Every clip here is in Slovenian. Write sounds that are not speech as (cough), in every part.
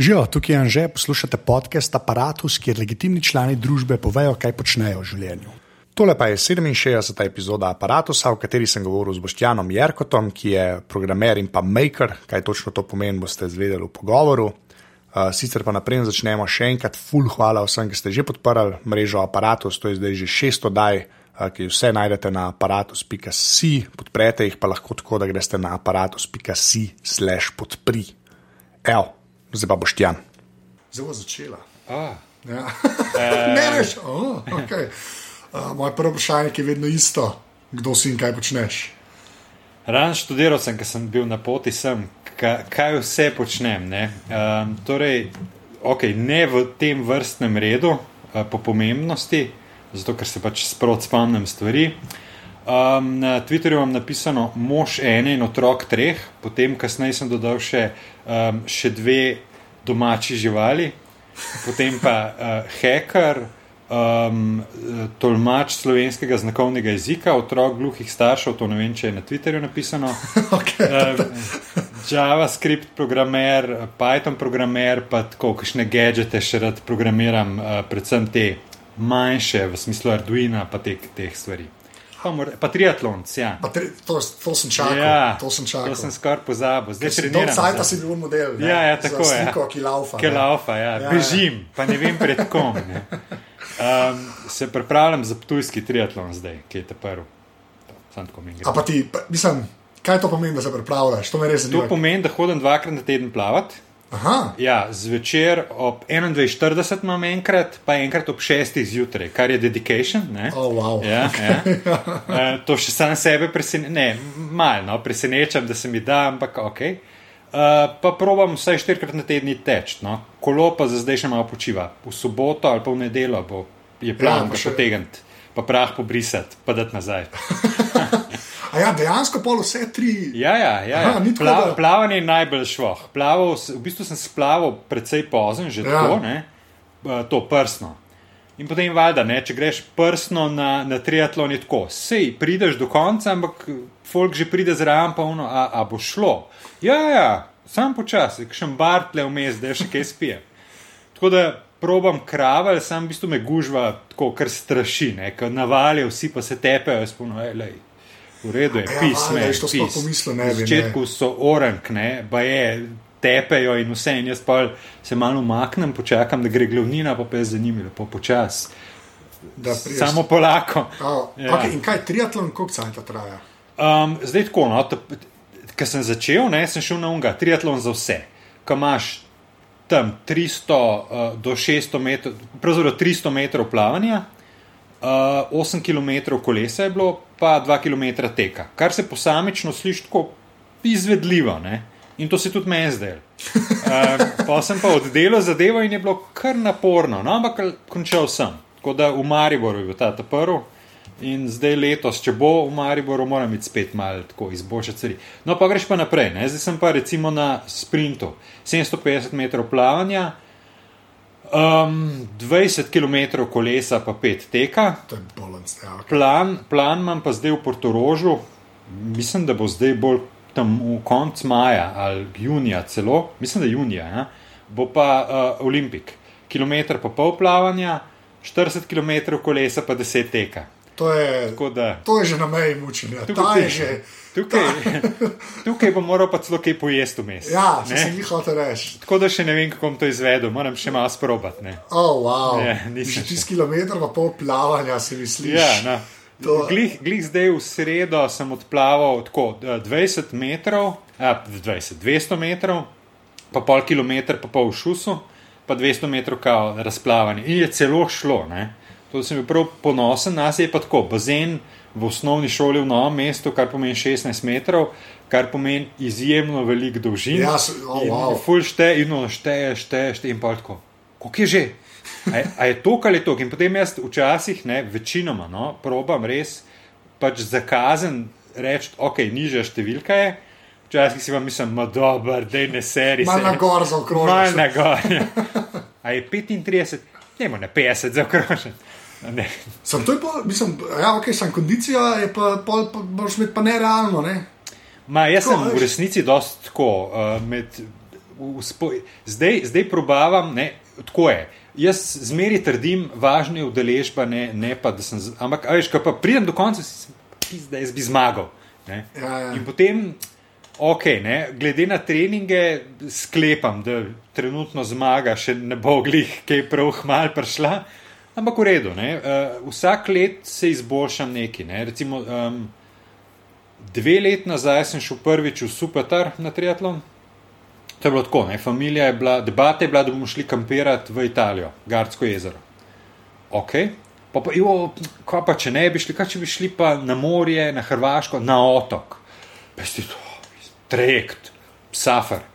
Živijo, tukaj je Anže, poslušate podcast Apparatus, kjer legitimni člani družbe povejo, kaj počnejo v življenju. Tole pa je 67. epizoda Apparatusa, v kateri sem govoril z Boštjanom Jerkotom, ki je programer in pa maker, kaj točno to pomeni, boste izvedeli v pogovoru. Uh, sicer pa naprej začnemo še enkrat, full hvala vsem, ki ste že podprli mrežo Apparatus, to je zdaj že 600 daj, uh, ki vse najdete na aparatus.si, podprete jih pa lahko tako, da greste na aparatus.si slash podpri. Evo, zdaj pa boš tjan. Zelo začela. Ah, Ja. (laughs) ne veš, oh, okay. uh, moje prvo vprašanje je vedno isto, kdo si in kaj počneš. Ran študiral sem, ker sem bil na poti sem, ka, kaj vse počnem. Ne? Um, torej, okay, ne v tem vrstnem redu, uh, po pomembnosti, zato ker se pač sproti spomnim stvari. Um, na Twitterju imam napisano mož ene in otrok treh, potem kasneje sem dodal še, um, še dve domači živali, potem pa uh, hacker, um, tolmač slovenskega znakovnega jezika, otrok gluhih staršev, to ne vem, če je na Twitterju napisano. (laughs) Okay. Um, JavaScript programer, Python programer, pa tako kakšne gadgete še rad programiram, uh, predvsem te manjše, v smislu Arduina, pa te, teh stvari. Pa, mora, pa triatlon, ja. Pa tri, to, to sem čakal. Ja, to sem čakal. To sem skoraj pozabil. Zdaj Dolg treniram. sajta za- si bil model. Ne? Ja, ja, tako je. Sliko, ki laufa. Ki ne. laufa, ja. Ja, ja, ja. bežim, pa ne vem pred kom. Ne. Um, se pripravljam za tujski triatlon zdaj, ki je te prvi. Sam tako mi gre. A pa ti, pa, mislim, kaj to pomeni, da se pripravljaš? To To pomeni, da hodim dvakrat na teden plavati. Aha, Ja, zvečer ob 21:40 imam enkrat, pa enkrat ob 6 zjutraj, kar je dedication. Ne? oh, wow. Ja, ja. (laughs) Uh, to še sam sebe presenečam, ne, malo no, presenečam, da se mi da, ampak ok. Uh, pa probam vsaj štirikrat na teden teč, no. kolo pa za zdaj še malo počiva. V soboto ali pa v nedeljo bo, je plan, Ja, pa ja, še- potegniti, pa prah pobrisati, pa dati nazaj. (laughs) A ja, dejansko pol vse tri. Ja, ja, ja, ja. Aha, ni tako, Pla, da- plavanje je najbolj. Plaval, s- v bistvu sem splaval precej pozen, že Ja. tako, ne, Eh, to prsno. In potem valjda, ne, če greš prsno na, na triatlon, je tako, sej prideš do konca, ampak folk že pride zraven, pa ono, a, a bo šlo. Ja, ja, sam počasi, še bartle vmes, da še kaj spije. Tako da probam kraval, sam v bistvu me gužva, tako kar straši, ne, ker navalijo, vsi pa se tepejo, jaz puno, lej. V redu je, Ja, pis, valjda, me, veš, to pis. pomislil ne Na bi, ne. začetku so orang, ne, pa je, tepejo in vse, in jaz pa se malo umaknem, počakam, da gre glavnina, pa pa je za njimi, lepo počas. Da prideš- Samo polako. Oh, Ja. okay, in kaj triatlon, koliko cajt traja? Um, zdaj tako, no, ker sem začel, ne, sem šel na unga, triatlon za vse. Ko imaš tam 300 uh, do 600 metrov, pravzaprav 300 metrov plavanja, uh, 8 km kolesa je bilo, pa 2 km teka, kar se posamično sliši tako izvedljivo. Ne? In to se tudi meni zdaj. Um, pa sem pa oddelal zadevo in je bilo kar naporno, no, ampak končal sem. Tako da v Mariboru je bil ta ta prvi. In zdaj letos, če bo v Mariboru, moram iti spet malo tako izboljšati stvari. No, pa greš pa naprej. Ne? Zdaj sem pa recimo na sprintu, 750 metrov plavanja, um, 20 km kolesa, pa 5 teka. Je bolens. Ja, okay. Plan, plan imam pa zdaj v Portorožu, mislim, da bo zdaj bolj tam v koncu maja ali junija celo, mislim, da junija, ja? bo pa uh, Olimpik. Kilometr pa pol plavanja, 40 km kolesa pa 10 teka. To, je, da. to je že na meji mučenja. Tukaj že. Tukaj, (laughs) tukaj bom moral pa celo kaj pojesti vmes. Ja, ne? sem jih hotel reči. Tako da še ne vem, kako bom to izvedel, moram še malo sprobati. ne. Oh, wow. Ja, nisem že še. tisti kilometr, pa pol plavanja si misliš. Ja, no. To- glih, glih zdaj v sredo sem odplaval tako eh, 20 metrov, a, 20, 200 metrov, pa pol kilometra, pa pol v šusu, pa 200 metrov kao razplavanje. In je celo šlo. Ne? To sem bil prav ponosen, nas je pa tako, bazen v osnovni šoli v novem mestu, kar pomeni 16 metrov, kar pomeni izjemno velik dolžin. Ja, oh, wow. ful šteje, in ono šteje, šteje, šteje, in pa tako. Koliko je že? A, je- a je to, ali je to? In potem jaz včasih, ne, večinoma, no, probam res pač zakazen reči, ok, nižja številka je. Včasih si pa mislim, da je dobro, da ne seri. Mal na gor zaokrožiš. Mal na gor. Ja. A je 35, ne morem na 50 zaokrožiti. Ne. Sem to je pa, mislim, ja, ok, sem kondicija, je pa, pol, pa moraš imeti pa nerealno, ne? Ma, jaz Tako, sem v veš. resnici dosti tako. Uh, med, v spo, zdaj, zdaj probavam, ne, tako je. Jaz zmeri trdim, važna je udeležba, ne, ne pa da sem. Ampak, veš, ko pa pridem do konca, si da jaz bi zmagal. Ne. Ja, ja. In potem, ok, ne, glede na treninge, sklepam, da trenutno zmaga še ne bo glih, ki je prav hmal prišla. Ampak v redu, ne, uh, vsak let se izboljšam neki. Ne. Recimo, um, dve leti nazaj sem šel prvič v Supertar na triatlon. To je bilo tako, ne, familija je bila, debata je bila, da bomo šli kampirati v Italijo, Gardsko jezero. Ok, pa pa, jo, kaj pa če ne bi šli, kaj če bi šli pa na morje, na Hrvaško, na otok. Pesti to, trajekt, safar.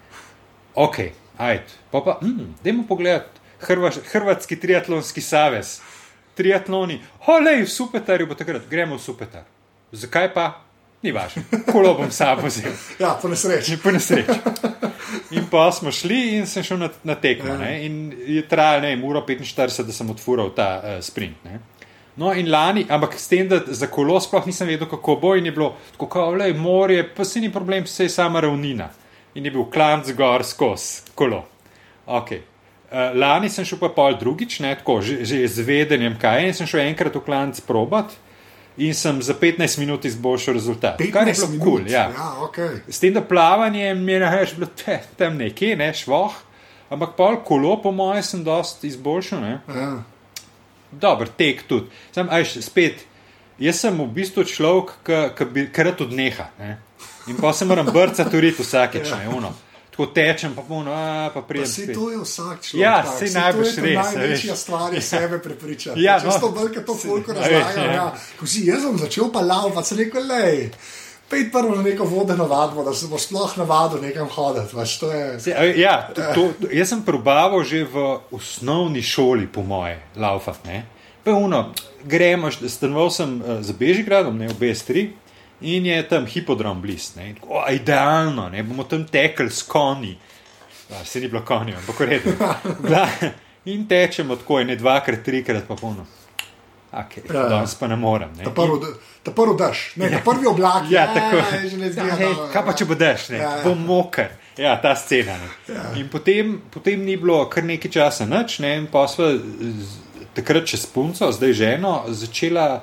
Ok, ajde, pa pa, hm, dajmo pogledati Hrvaš, Hrvatski triatlonski savez. Triatloni, olej, v Supertarju bo takrat, gremo v Supertar. Zakaj pa? Ni važno, kolo bom sabo vzel. (laughs) Ja, po nesreči. Po nesreči. In pa smo šli in sem šel na, na tekmo. Ja. Ne? In je trajalo, ne vem, uro 45, da sem odfural ta uh, sprint. Ne? No, in lani, ampak s tem, da za kolo sploh nisem vedel, kako bo, in je bilo tako, kot le morje, pa se ni problem, vse je sama ravnina. In je bil klanc gor skozi kolo. Okay. Uh, lani sem šel pa pol drugič, ne, tako, že, že z vedenjem, kaj je, sem šel enkrat v klanc probat. In sem za 15 minut izboljšal rezultat. Kar je 15 bilo kul. Cool, ja. ja okay. S tem, da plavanje mi je največ bilo te, tam nekje, ne švoh, ampak pol kolo, po mojem, sem dosti izboljšal. Ne? ja. Dober tek tudi. Sam, ajš, spet, jaz sem v bistvu človek, ki bi krat odneha. Ne? In pa se moram brcati uriti vsakeč, ne uno. Tako tečem, pa puno, a pa pridem. si to je vsak človek. Ja, tak. Saj najbrž res, Največja veš. stvar je sebe prepričati. Ja, Če no. to bolj, to folko A veš, razlagam. ja. Ja. Ko si jaz sem začel pa lavati, sem rekel, lej. Pejdi prvo na neko vodeno vadbo, da se bo sploh navadil nekam hoditi. Vaš, to je, Se, ja, to, to, jaz sem probaval že v osnovni šoli, po moje, laufat. Pa uno, gremo, stanoval sem uh, za Bežigradom, ne v BS3. In je tam hipodrom blizu, in idealno, ne, bomo tam tekli s konji. Se ni bilo konjev, ampak. (laughs) Gla, in tečemo tako, ne dvakrat, trikrat, pa polno. Okay, Ja, ja. danes pa ne morem. Ne. ta prvi, ta prvi daš, ne, ta prvi oblak. Ja, tako je. Že ne zgleda. Ja, hej, kaj pa če bo dež, ne, Ja, ja. bo moker. Ja, ta scena. Ne. In potem, potem ni bilo kar nekaj časa nič, ne, in pa z- takrat čez punco, zdaj ženo, začela.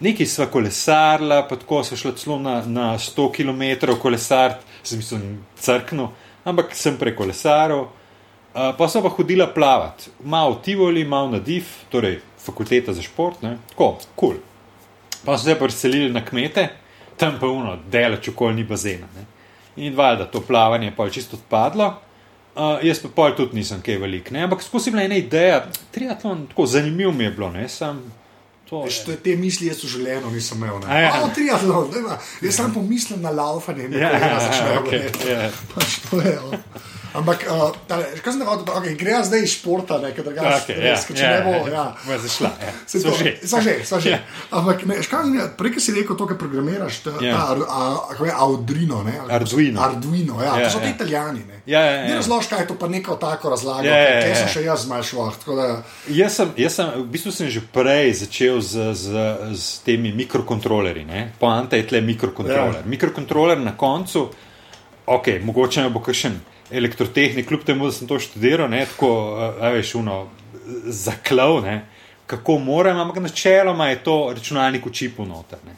Nekaj sva kolesarila, pa tako sva šla celo na, na 100 km kolesar, sem mislil, crkno, ampak sem prekolesaril. Uh, pa sem pa hodila plavati, malo Tivoli, malo na Div, torej fakulteta za šport, ne? tako, kul. Cool. Pa so se preselili na kmete, tam pa uno, delač okoli ni bazena. Ne? In valjda to plavanje pa je čisto odpadlo. Uh, jaz pa pol tudi nisem kaj velik, ne? ampak skozi bila ena ideja, triatlon, tako zanimiv mi je bilo, ne sam. To, Veš, to je te misli, jaz v življenju nisem imel. A ja. Ja. triatlon, jaz sam pomislim na laufanje. Ja, Ja, ja, ok, ja. Pač to je. o. Ampak, uh, tale, kaj sem rekel, okay, gre zdaj iz športa, ne, ker drugače Okay, res, ker če ne bo, ja. Bo zašla, ja. (laughs) Se So to- že. So že, so že. Ja. Ampak, ne, škaj mi je, prej, si rekel to, kar programiraš, ta, Ja. ta a- kako je Arduino, ne? ali Arduino. Arduino, ja, Ja, to so ti ja. italijani, ne? Ja, ja, ja. Ne razloži, kaj je to pa neko tako razlago, Ja, ja, ker ja. sem še jaz zmanjšal, da, Jaz sem, jaz sem, v bistvu sem že prej začel z, z, z temi mikrokontrolerji. Poanta je tle mikrokontroler. Ja. Mikrokontroler na koncu, ok, mogoče ne bo kakšen elektrotehnik, kljub temu, da sem to študiral, ne, tako, a veš, uno, zaklov, ne, kako moram, ampak načeloma je to računalnik v čipu noter. Ne.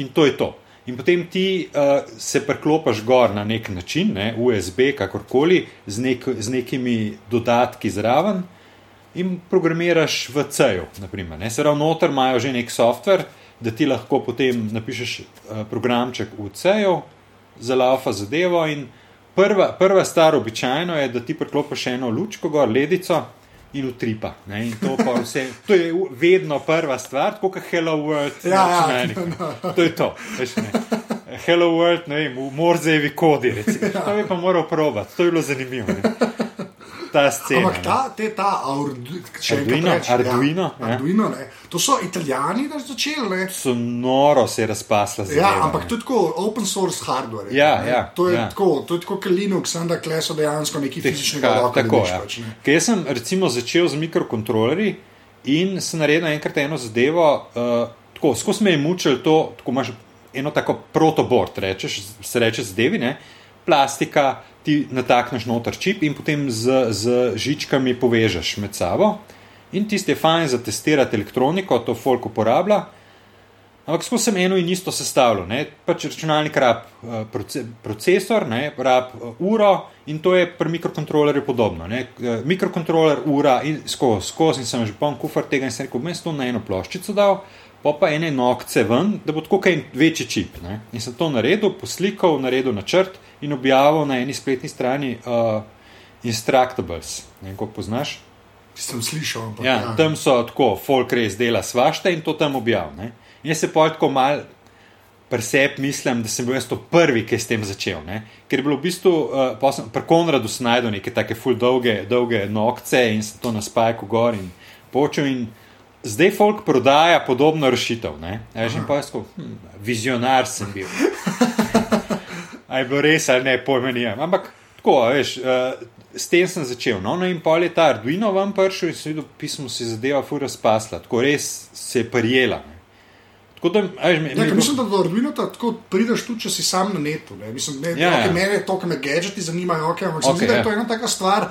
In to je to. In potem ti uh, se preklopiš gor na nek način, ne, USB, kakorkoli, z, nek, z nekimi dodatki zraven in programiraš v C-ju. Se pravi, noter imajo že nek softver, da ti lahko potem napišeš uh, programček v C-ju, za laufa zadevo. In prva, prva stvar običajno je, da ti preklopiš eno lučko gor, ledico. In utripa. Ne, in to, vse, to je vedno prva stvar, tako kot Hello World. na Ja, ja, računalniku. To je to. Veš, ne. Hello World, ne vem, v Morzejevi kodi. Recimo. To bi pa moral probati, to je bilo zanimivo. Ne. Ta scena. ampak ta, te, ta Ardu, če enkrat Arduino, rečem, Arduino, ja, ja. Arduino ne, to so italijani, začeli, ne? So noro se je razpasla. Ja, zadeva, ampak ne. to je tako open source hardware. je Ja, to, ne. ja, to je ja. tako, to je tako kot Linux, da kle so dejansko neki fizičnega Ka- roka. Tako, dobiš ja. pač. Ker sem recimo začel z mikrokontrolerji in sem naredil enkrat eno zadevo, uh, tako skozi me je mučil to, tako imaš eno tako protobord, rečeš, se reče zadevi, ne? plastika, ti natakneš noter čip in potem z, z žičkami povežeš med sabo. In tisti je fajn za testirati elektroniko, to folk uporablja. Ampak skozi sem eno in isto sestavljal. Pač računalnik rab proce, procesor, ne, rab uh, uro in to je pri mikrokontrolerju podobno. Ne. Uh, mikrokontroler, ura in skozi, skozi sem že poln kufr tega in sem rekel, bom to na eno ploščico dal, pa pa ene nokce ven, da bo tako kaj večji čip. Ne. In sem to naredil, poslikal, naredil načrt in objavil na eni spletni strani uh, Instructables. Ne vem, kako poznaš. Sem slišal. Ampak, ja, ja. Tam so tako, folk res dela svašta in to tam objavljajo. In jaz se pa tako mal presep mislim, da sem bil jaz to prvi, ki je s tem začel. Ne? Ker je bilo v bistvu, uh, pri Konradu snajdu neke take full dolge, dolge nokce in se to na spajku gor in počel. In zdaj folk prodaja podobno rešitev. Ja, že pa jaz, hm, vizionar sem bil. (laughs) Aj bilo res ali ne, pojma nijem. Ampak tako, veš. Uh, S tem sem začel. No, no in pol je ta Arduino vam prišel in sem videl, pismo si zadeva, fura spasla. Tako res se je prijela. Ne. Da, aj, me, ja, mislim, da do Arduino tako prideš tudi, če si sam na netu. Mislim, ne, ja, okay, ja. Mene je to, kar me gadgeti zanimajo. Okay, ampak okay, se mi zdi, da je to ena taka stvar,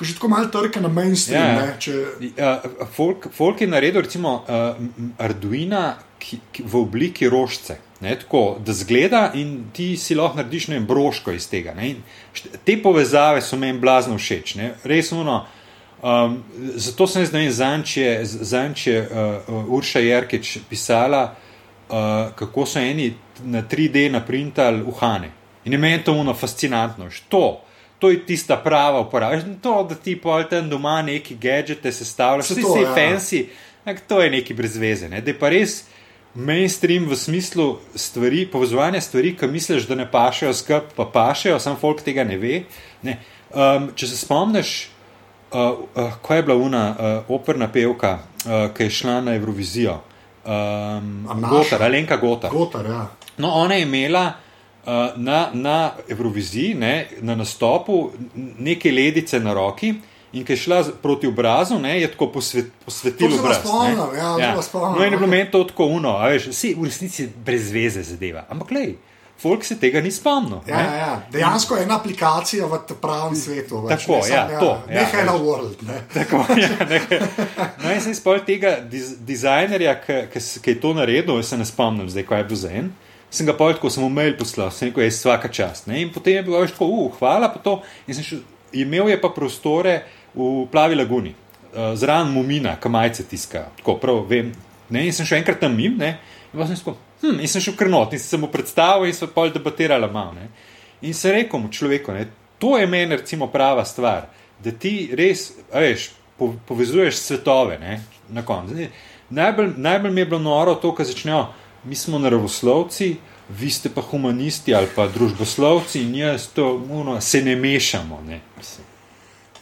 ki že tako malo trka na mainstream. Ja, ne, če... uh, folk, folk je naredil recimo, uh, Arduino ki, ki, v obliki rožce. Ne, tako, da zgleda in ti si lahko narediš ne, broško iz tega. Ne, te povezave so meni blazno všeč. Ne, res uno. Um, zato sem zdaj zanče uh, Urša Jerkeč pisala, uh, kako so eni na 3D naprintali uhane. In je meni to uno fascinantno. To, to je tista prava uporaba. To, da ti pa tam doma neki gadžete sestavljaš, vsi ti ja. fancy, ak, to je neki brez veze. Ne? Da je pa res mainstream v smislu stvari, povezovanja stvari, ki misliš, da ne pašejo skup, pa pašejo, sam folk tega ne ve. Ne? Um, če se spomniš, uh, uh, ko je bila una uh, operna pevka, uh, ki je šla na Eurovizijo um, Gotar, Alenka Gotar. Gotar ja. No, ona je imela na, na Euroviziji, ne, na nastopu, neke ledice na roki. In ki je šla proti obrazu, ne, je tako posvet, posvetila obraz. Spomnil, ja, ja. Spomnil, no, in je bilo meni to tako uno, a veš, vsi v resnici brez veze zadeva. Ampak, lej, folk se tega ni spomnil. Ja, ja, ja. Dejansko je ena aplikacija v pravem svetu. Več, tako, ne, ja, sam, ja, to. Ja, nekaj na World. Ne. (laughs) Tako, ja, nekaj. No, in sem spomnil tega diz, dizajnerja, ki je to naredil, jaz se ne spomnim, zdaj, ko je bil za en. Sem ga povedal, ko sem mu mail poslal, sem rekel, je vsaka čast. Ne. In potem je bilo več tako, uh, hvala pa to. In sem šel, imel je pa prostore v plavi laguni, uh, zraven mumina, kamajce tiska. Tako, prav, vem. Ne. In sem šel enkrat tam mim, ne. In pa sem rekel, hm, in sem šel krnot, in sem mu predstavil, in so pa debatirali malo. Ne. In se rekel mu človeku, ne, to je meni recimo prava stvar, da ti res, veš, po, povezuješ svetove. Ne, na najbolj, najbolj mi je bilo noro to, kar začnejo, mi smo naravoslovci, vi ste pa humanisti ali pa družboslovci in jaz to, uno, se ne mešamo. Ne.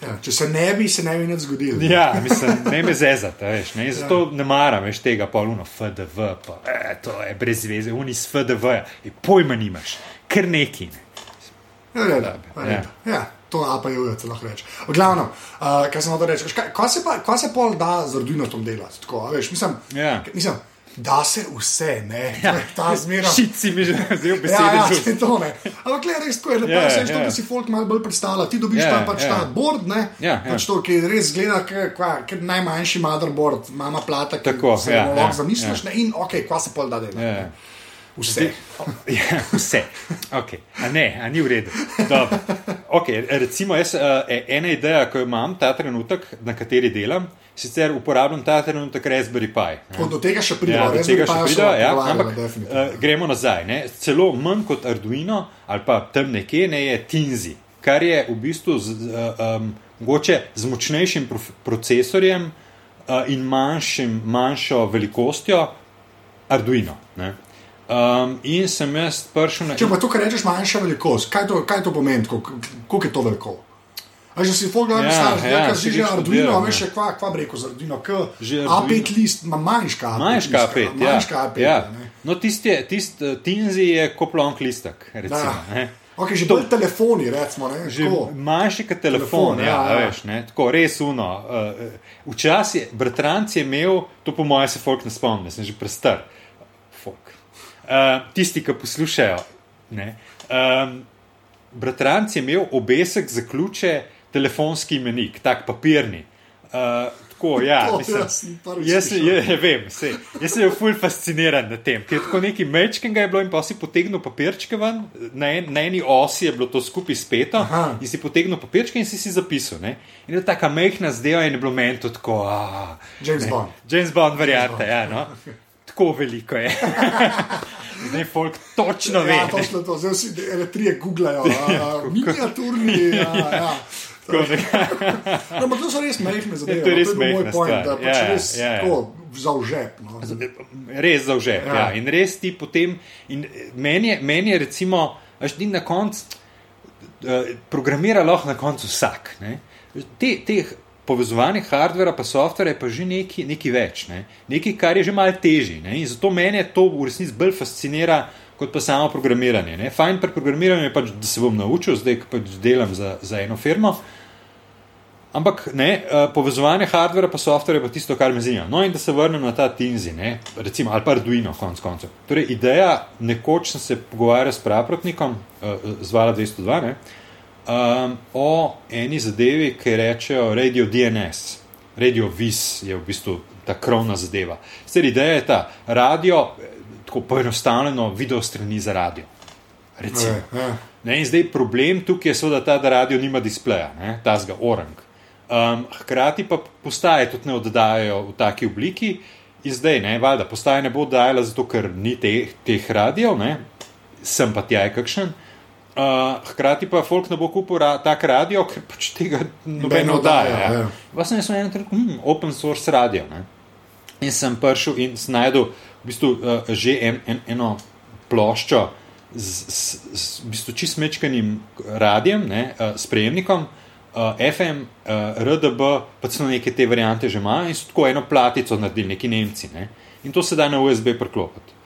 Ja, če se ne bi, se ne bi nič zgodilo. Ja, mislim, ne me zezate, veš, ne, zato ja. ne maram več tega poluno FDV, pa e, to je brez veze, oni s FDV, -ja. pojma nimaš, ker neki. Ne. Ja, ja, ja. ja. ja, to apa je ujeti, lahko rečeš. Glavno, uh, kaj sem hotel reči, kaj se pa, kaj se pol da z Arduino delati? Tako, veš, mislim, ja. mislim, da se vse, ne, ja. ta zmeraj. Šici mi že zdaj v besedi. Ja, ja, to ne. Ampak le res, ko je lepo, yeah, yeah. da si folk malo bolj predstavlja. Ti dobiš yeah, tam pač yeah. ta board, ne, yeah, pač to, ki res zgleda, kot najmanjši motherboard, mama plata, ki Tako, se yeah, lahko yeah, zamisliš, yeah. ne, in ok, kva se pol da delati. Yeah. Vse. Ja, vse. Okay. A ne, a ni v redu. Okay, recimo, jaz, uh, ena ideja, ki jo imam ta trenutek, na kateri delam, sicer uporabljam ta trenutek Raspberry Pi. Do tega še pridemo, ja, tega še pridemo. Ja, ampak uh, gremo nazaj. Ne. Celo manj kot Arduino ali pa tam nekje ne je Tinzi, kar je v bistvu z, uh, um, z močnejšim procesorjem uh, in manjšim, manjšo velikostjo Arduino. Ne. Um, in sem jaz prišel na. Če pa to, kar rečeš, manjša velikost, kaj to, kaj to pomeni, koliko je to veliko? A že si pogledal, ja, stari, ja, da si že Arduino, veš, ja. kva, kva breko z Arduino, k A5 list, ima manjška A5. Manjška A5, ja. Manjška A5, ja. No, tisti, tist, Tinzi je koplonk listek, recimo. Da. Okay, že bolj telefoni, recimo. Manjši kot telefon, telefon ja, ja, veš, ne, tako res uno. Uh, Včasih, bratranc je imel, to po mojem se folk ne spomni, sem že prestar. Uh, tisti, ki poslušajo. Ne, um, bratranc je imel obesek za ključe, telefonski imenik, tak papirni. Uh, tako, ja, (laughs) To mislim, jaz jaz, slišal. je, vem, sej, jaz sem bil ful fasciniran nad tem, ker tako neki mečkega je bilo in pa si potegnil papirčke ven, na, en, na eni osi je bilo to skupaj speto Aha. in si potegnil papirčke in si si zapisal. Ne? In je tako mehna zdela in je bilo meni to tako. A, James ne, Bond. James Bond, varianta, ja, no. (laughs) Tako veliko je. (laughs) Zdaj folk točno ve. Ja, točno to, zdaj vsi elektrije googlajo, a, (laughs) miniaturni. Ja, (laughs) ja. No, ampak to so res mehne zadeve. To je res no, bil moj majhna point, da pač Ja, ja, res ja, ja. tako za v žep. No. Res za vžep. Ja. Ja. Ja. In res ti potem. in Meni je, meni je recimo, až ti na koncu uh, programira lahko na koncu vsak. Ne? Te, teh povezovanih hardvera pa softvera je pa že nekaj, nekaj več, ne? nekaj, kar je že malo težje. ne. In zato mene to v resnici bolj fascinira. Kot pa samo programiranje. Ne? Fajn pri programiranju je pač, da se bom naučil, zdaj pač delam za, za eno firmo. Ampak ne, eh, povezovanje hardvera pa softvera je pa tisto, kar me zanima. No, in da se vrnem na ta Tinzi, ne, recimo, ali pa Arduino, konc koncev. Torej, ideja, nekoč sem se pogovarjal s praprotnikom, uh, z Vala 202, ne, um, o eni zadevi, ki rečejo Radio DNS. Radio VIS je v bistvu ta krovna zadeva. Sicer ideja je ta, radio, eh, tako poenostavljeno, video strani za radio. Recimo. Ja, ja. Ne, in zdaj problem tukaj je, seveda, ta, da radio nima displeja, ne, ta zga orang. Um, hkrati pa postaje tudi ne oddajajo v taki obliki, in zdaj, ne, valjda, postaje ne bo oddajala, zato ker ni teh, teh radijev, ne, sem pa tja je kakšen. Uh, hkrati pa folk ne bo kupil ra tak radio, ker pač tega noben ne oddaja. oddaja, Ja. ja. Vas sem en trenutek, hm, open source radio. Ne. In sem prišel in sem najdel v bistvu, uh, že en, en, eno ploščo z, z, z v bistvu čist mečkanim radijem, ne, uh, sprejemnikom, uh, FM, uh, RDB, pa celo neke te variante že ima in so tako eno platico naredili, neki Nemci. Ne. In to se da na USB priklopiti.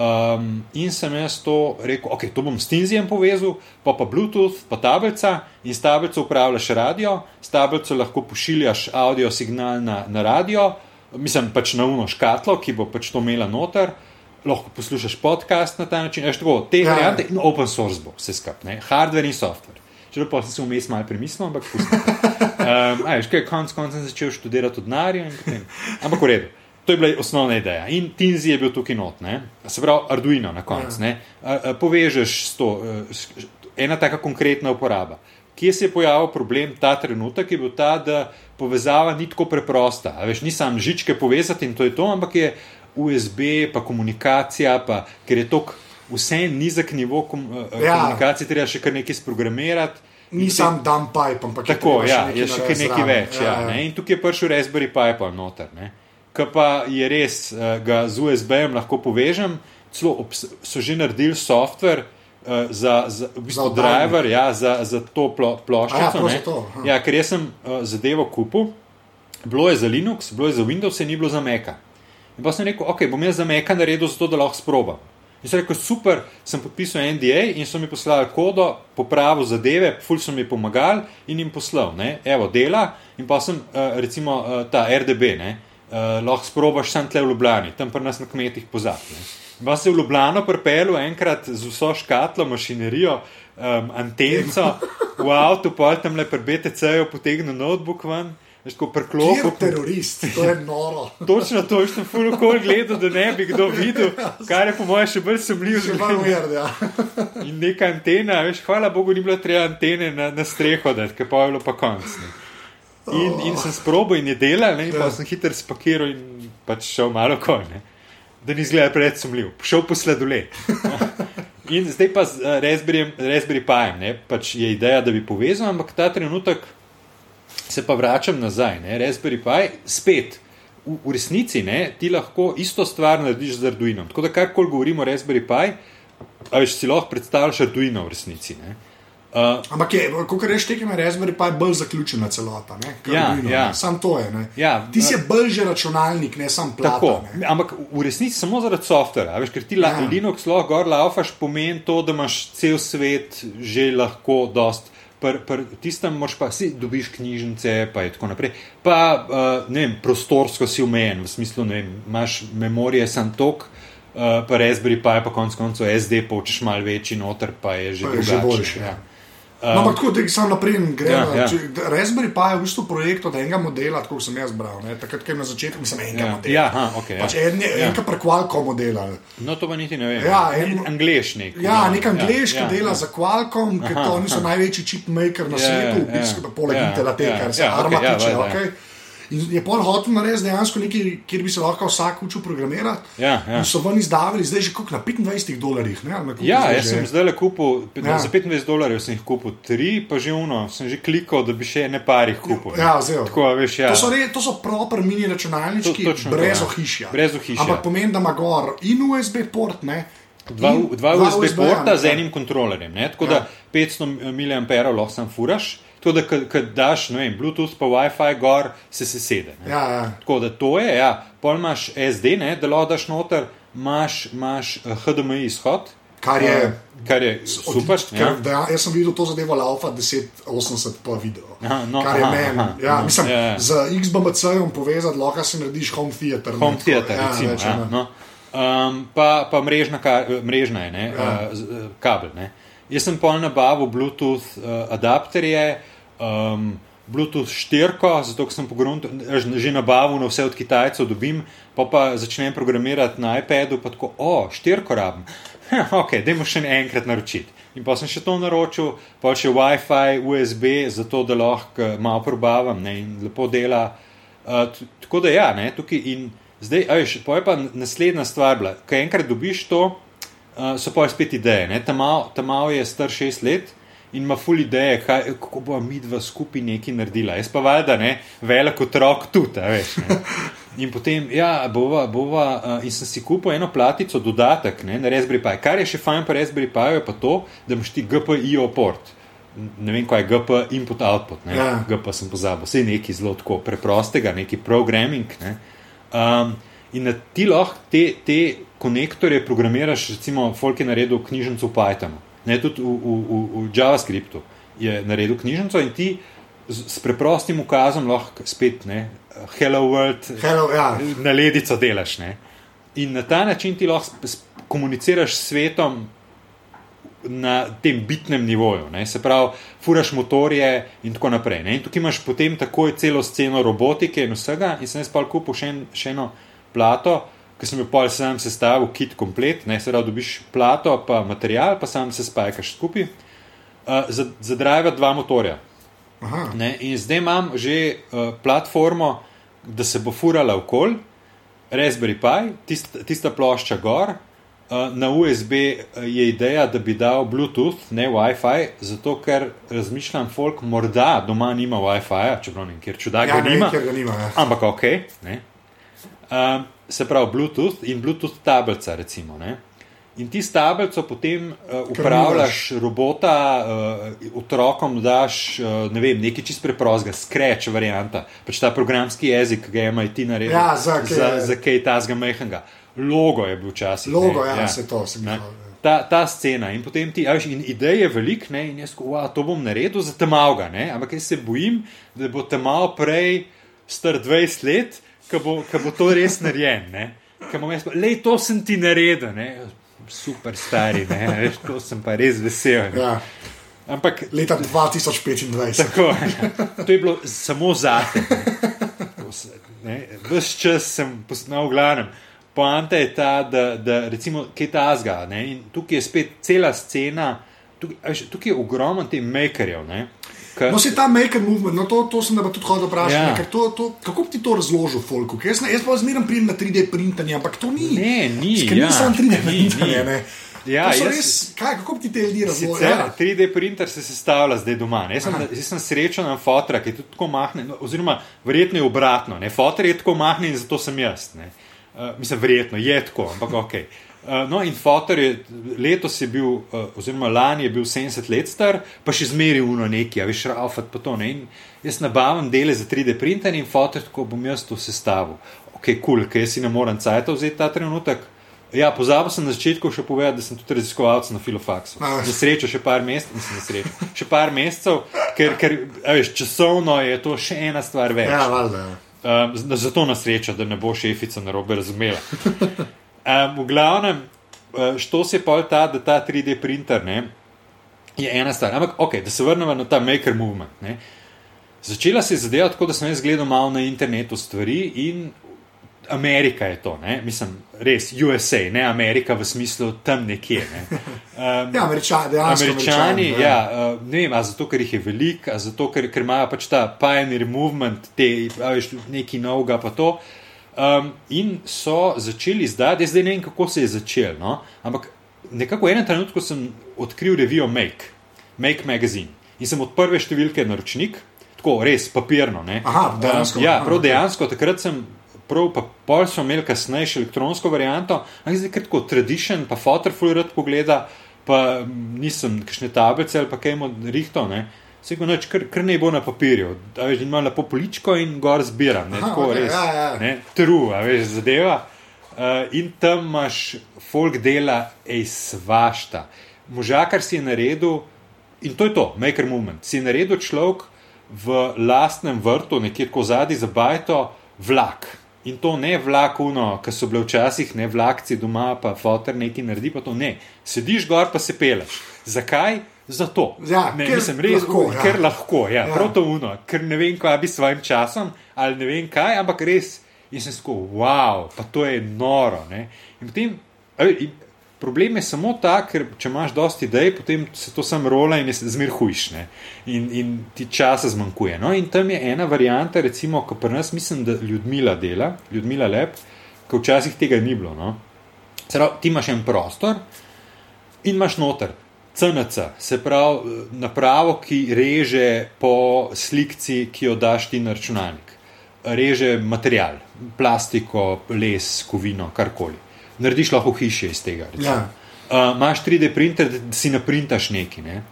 Um, in sem jaz to rekel, ok, to bom s Tinzijem povezal, pa pa Bluetooth, pa tablica in s tablico upravljaš radio, s tablico lahko pošiljaš audio signal na, na radio, mislim pač na uno škatlo, ki bo pač to imela noter, lahko poslušaš podcast na ta način, veš tako, te Ja. variante in open source bo vse skupaj, hardware in software. Če pa sem se vmes malo premislil, ampak pustite. (laughs) Um, a, veš, kaj, konc koncev sem začel študirati v denarju in potem. Ampak v redu. To je bila osnovna ideja. In Tinzi je bil tukaj not, ne? se pravi Arduino na koncu. Ja. Ja. Povežeš s to, s- ena taka konkretna uporaba. Kje se je pojavil problem ta trenutek, je bil ta, da povezava ni tako preprosta. A Veš, ni sam žičke povezati in to je to, ampak je USB, pa komunikacija, pa, ker je to vse nizek nivo kom, ja. Ja. komunikacije, treba še kar nekaj sprogramirati. Ni sam dump pipe, ampak je Tako, ja, je še narediti nekaj več. Ja, ja, in tukaj je prišel Raspberry Pi pa noter. Ne. Ki pa je res, uh, ga z USB-jem lahko povežem, celo so že naredili software. Uh, za, za, v bistvu Za driver, ja, za, za to plo, ploščico. Ja, to, aha. ja, ker jaz sem uh, zadevo kupil, bilo je za Linux, bilo je za Windows, in ni bilo za Maca. In pa sem rekel, ok, bom jaz za Maca naredil, zato da lahko sprobam. In sem rekel, super, sem podpisal NDA in so mi poslali kodo, popravil zadeve, ful so mi pomagali in jim poslal, ne, evo, dela. In pa sem, uh, recimo, uh, ta RDB, ne, uh, lahko sprobaš sam tle v Ljubljani, tam pri nas na kmetih pozabi. Pa se v Ljubljano pripeljal enkrat z vso škatlo, mašinerijo, um, antenco, v avtu, pa tam le pri BTC-ju potegnil notebook ven, tako Kjer preklopil. terorist, to je noro. (laughs) Točno to, že sem full kol gledal, da ne bi kdo videl, kar je po mojem še bolj sumljivo. Še malo weird, ja. In neka antena, veš, hvala Bogu, ni bilo treba antene na, na streho, da je pa je bilo pa konc. ne. In, in sem sprobil in je delal, ne, in pa Ja. sem hiter spakiral in pač šel malo kol, ne. da ni izgledal preveč sumljiv, šel po sladoled. (laughs) In zdaj pa z uh, Raspberry, Raspberry Pi, ne, pač je ideja, da bi povezal, ampak ta trenutek se pa vračam nazaj. Ne, Raspberry Pi spet. V, v resnici ne, ti lahko isto stvar narediš z Arduinom. Tako da karkoli govorimo o Raspberry Pi, veš, si lahko predstavljaš Arduino v resnici. Ne. Uh, Ampak je, kot rečeš, tekem je Raspberry Pi bolj zaključena celota. Ja, Arduino, ja. ne. Sam to je. Ne. Ja, Ti si bolj že računalnik, ne sam plata. Tako, Ne. ampak v resnici samo zaradi softvera. a Veš, ker ti ja. Ja. Linux lahko gor laufaš, pomeni to, da imaš cel svet že lahko dost. Pr, pr, tistem moš pa si dobiš knjižnice, pa je tako naprej. Pa uh, ne vem, prostorsko si omejen, v smislu, ne vem, imaš memorije sam tok, uh, pa Raspberry Pi, pa konc koncev SD, pa učeš malo večji noter, pa je že Pa je drugače. boljše, ja. Ja. No, ampak tako, da sam naprej gremo. Ja, ja. Ja, Raspberry Pi je v bistvu projekt od enega modela, tako sem jaz bral. Ne? Takrat, ko je na začetku, sem enega Ja, modela. ja, aha, okej, ja. pač en, Ja. enega prekvalko modela. No, to pa niti ne vem. Ja, en- Angliš nek. Ja, nek angliški ja, ja, dela ja. ja. za Qualcomm, ker to niso največji chipmaker na Ja, svetu, ja, v bistvu, ja. poleg Ja, Intela, te, ja, kar se ja, Arma okej, ja, tiče. ja. Okay. In je pol hotel narediti dejansko nekaj, kjer bi se lahko vsak učil programirati. Ja, ja. In so ven izdavali, zdaj že koliko na 25 dolarjih. Ne, na Ja, zdaj jaz že? sem zdaj le kupil, Ja. ja. za 25 dolarjev sem jih kupil, tri, pa že uno, sem že klikal, da bi še ne parih kupil. Ja, zdaj. Tako, veš, ja. To so, re, to so proper mini računalnički, To- točno to, brez ja. ohišja. Brez ohišja. Ampak pomeni, da ima gor in USB port, ne, Dva, in dva USB USB-ja, porta ne. z enim kontrolerjem. Ne? Tako Ja. da 500 mAh lahko sam furaš, tako da ko daš ne vem, Bluetooth pa WiFi gor, se sesede. ne. Ja, ja. Tako da to je, ja. pol imaš SD, ne, da lahko daš noter, imaš, imaš eh, HDMI izhod. Kar je- eh, kar je super. Odlič- ja. ker deja- Jaz sem videl to zadevo Laufa 1080 po videu. Aha, no, kar je meni. Ja, no, mislim, ja, ja. z XBMC-jem povezati, lahko si narediš home theater. ne, Home tako, theater, ja, recimo. več, Ja, ne. no. um, pa, pa mrežna, ka, mrežna je, ne, Ja. uh, uh, kabel. Ne. Jaz sem pol nabavil Bluetooth uh, adapterje, um, Bluetooth štirko, zato ker sem pogrunto, že nabavil na vse od Kitajcev, dobim, pa pa začnem programirati na iPadu, pa tako, o, štirko rabim. (laughs) ok, dajmo še enkrat naročiti. In pa sem še to naročil, pa še WiFi, USB, zato da lahko malo probavam ne, in lepo dela. Uh, tako da ja, ne, tukaj in zdaj, a veš, pa je pa naslednja stvar bila. Ko enkrat dobiš to, uh, so pa spet ideje. ne. Ta mal- Ta mal je star šest let in ima ful ideje, kaj, kako bo mi dva skupaj nekaj naredila. Jaz pa valjda, ne, velik otrok tudi, veš. Ne. In potem, ja, bova, bova, uh, in sem si kupil eno platico, dodatek ne, na Raspberry Pi. Kar je še fajn po Raspberry Pi, je pa to, da imaš ti GPIO port. Ne vem, kaj je GP input output, ne? Ja. GP sem pozabil, vse nekaj zelo tako preprostega, neki programming. Ne? Um, in na ti lahko te, te konektorje programiraš, recimo, Folk je naredil knjižnico v Pythonu, ne tudi v, v, v, v JavaScriptu je naredil knjižnico in ti z, s preprostim ukazom lahko spet ne, Hello World Hello, ja. na ledico delaš. Ne? In na ta način ti lahko komuniciraš s svetom na tem bitnem nivoju. Ne? Se pravi, furaš motorje in tako naprej. Ne? In tukaj imaš potem takoj celo sceno robotike in vsega. In sem jaz pa kupil še, en, še eno plato, ki sem jo pol sam sestavil, kit komplet, ne se pravi, dobiš plato, pa material, pa sam se spajkaš skupaj. Uh, za, za drive dva motorja. Aha. Ne, in zdaj imam že uh, platformo, da se bo furala okol, Raspberry Pi, tist, tista plošča gor. Uh, na USB je ideja, da bi dal Bluetooth, ne WiFi, zato ker razmišljam, folk morda doma nima WiFi, čeprav ne vem, kjer čuda Ja, ga ne, nima. ker ga nima. Ja. Ampak ok. Ne? Um, se pravi, Bluetooth in Bluetooth tablica, recimo. Ne? In ti s tablico potem uh, upravljaš robota, uh, otrokom daš uh, ne vem, nekaj čist preprostega, scratch varianta, pač ta programski jezik, ki ga je MIT naredil Ja, za kaj- za, za kaj tazga mehnega. Logo je bil včasih. Logo, ne, ja, se to, se mi Ne. to- Ta, ta scena in potem ti, a veš, in ideje je veliko, ne, in jaz, wow, to bom naredil za temavga, ne, ampak jaz se bojim, da bo temal prej star 20 let, ko bo, ko bo to res narejen, lej, to sem ti naredil, ne, super stari, ne, (laughs) veš, to sem pa res vesel. Ne. Ja. Ampak Leta 2025. Tako, to je bilo samo zate. Ves čas sem posnel, v glavnem. Poanta je ta, da, da recimo, kaj ta zga. Tukaj je spet cela scena, tukaj, tukaj je ogromno teh makerjev. ne, ke- No, se ta maker movement, no, to, to sem da tudi hodil vprašati. Ja. To, to, kako bi ti to razložil, Folku? Ker Jaz, ne- jaz pa zmeraj pridem na 3D printanje, ampak to ni. Ne, ni, Ker ja, ni samo 3D ni, printanje. ni. ne. Ja, jaz- res, kaj, kako ti te ljudi? Sicer Ja. 3D printer se sestavlja zdaj doma. ne. Jaz sem, jaz sem srečen na fotra, ki je tudi tako mahne, no, oziroma verjetno je obratno. Ne. Fotor je tako mahne in zato sem jaz. Ne. Uh, mislim, verjetno je tako, ampak ok. Uh, no, in fotor je letos je bil, uh, oziroma lani je bil 70 let star, pa še zmeri uno neki, a veš, rafat pa to. Ne. In jaz nabavim dele za 3D printer in fotor, tako bom jaz to sestavil. Ok, kul, cool, ker jaz si ne morem cajta vzeti ta trenutek. Ja, pozabil sem na začetku še povedati, da sem tudi raziskovalec na filofaksu. Za srečo še par mesecev, mislim, za srečo. Še par mesecev, ker, ker a veš, časovno je to še ena stvar več. Ja, valjda. Um, zato na srečo, da ne bo šefica na robe razumela. Um, v glavnem, uh, što se je pol ta, da ta 3D printer, ne, je ena stvar. Ampak, okay, da se vrnemo na ta maker movement. Ne. Začela se je zadeva tako, da sem jaz gledal malo na internetu stvari in Amerika je to, ne? mislim, res USA, ne Amerika v smislu tam nekje. Ne? Um, ja, američani, američani, američani ja, ja, uh, ne vem, ali zato, ker jih je veliko, ali zato, ker, ker imajo pač ta pioneer movement, te, veš, neki novega pa to. Um, in so začeli zdaj, zdaj ne vem, kako se je začel, no? ampak nekako v enem trenutku sem odkril revijo Make, Make Magazine in sem od prve številke naročnik, tako res papirno. Aha, dejansko. Um, ja, prav dejansko, takrat sem prav, pa pol so imeli kasneje še elektronsko varianto, ampak zdaj kratko, tradition, pa fotorful rad pogleda, pa nisem kakšne tablice ali pa kaj mu rihto, ne. Vse ko noč, kar, kar ne bo na papirju, da veš, ima lepo poličko in gor zbiram, ne, Aha, tako okay, res, ja, ja. ne, tru, a veš, zadeva. Uh, in tam imaš folk dela, ej, svašta. Možakar si je naredil, in to je to, maker movement, si je naredil človek v lastnem vrtu, nekje tako zadnji za bajto, vlak. In to ne vlakuno, ki so bile včasih, ne vlakci doma, pa fotor nekaj naredi, pa to ne. Sediš gor, pa se peleš. Zakaj? Zato. Ja, ne, ker nisem res, lahko, ja. ker lahko, ja, ja. prav to uno, ker ne vem, kaj bi s svojim časom, ali ne vem kaj, ampak res, in sem tako, wow, pa to je noro. Ne. In potem, in Problem je samo ta, ker če imaš dosti idej, potem se to sam rola in je zmer hujšne in, in ti časa zmanjkuje. No, in tam je ena varianta, recimo, ko pri nas mislim, da ljudmila dela, ljudmila lep, ko včasih tega ni bilo. No. Prav, ti imaš en prostor in imaš noter. CNC, se pravi napravo, ki reže po slikci, ki jo daš ti na računalnik. Reže material, plastiko, les, kovino, karkoli narediš lahko hiše iz tega. Ja. Uh, imaš 3D printer, da si naprintaš nekaj. Ne?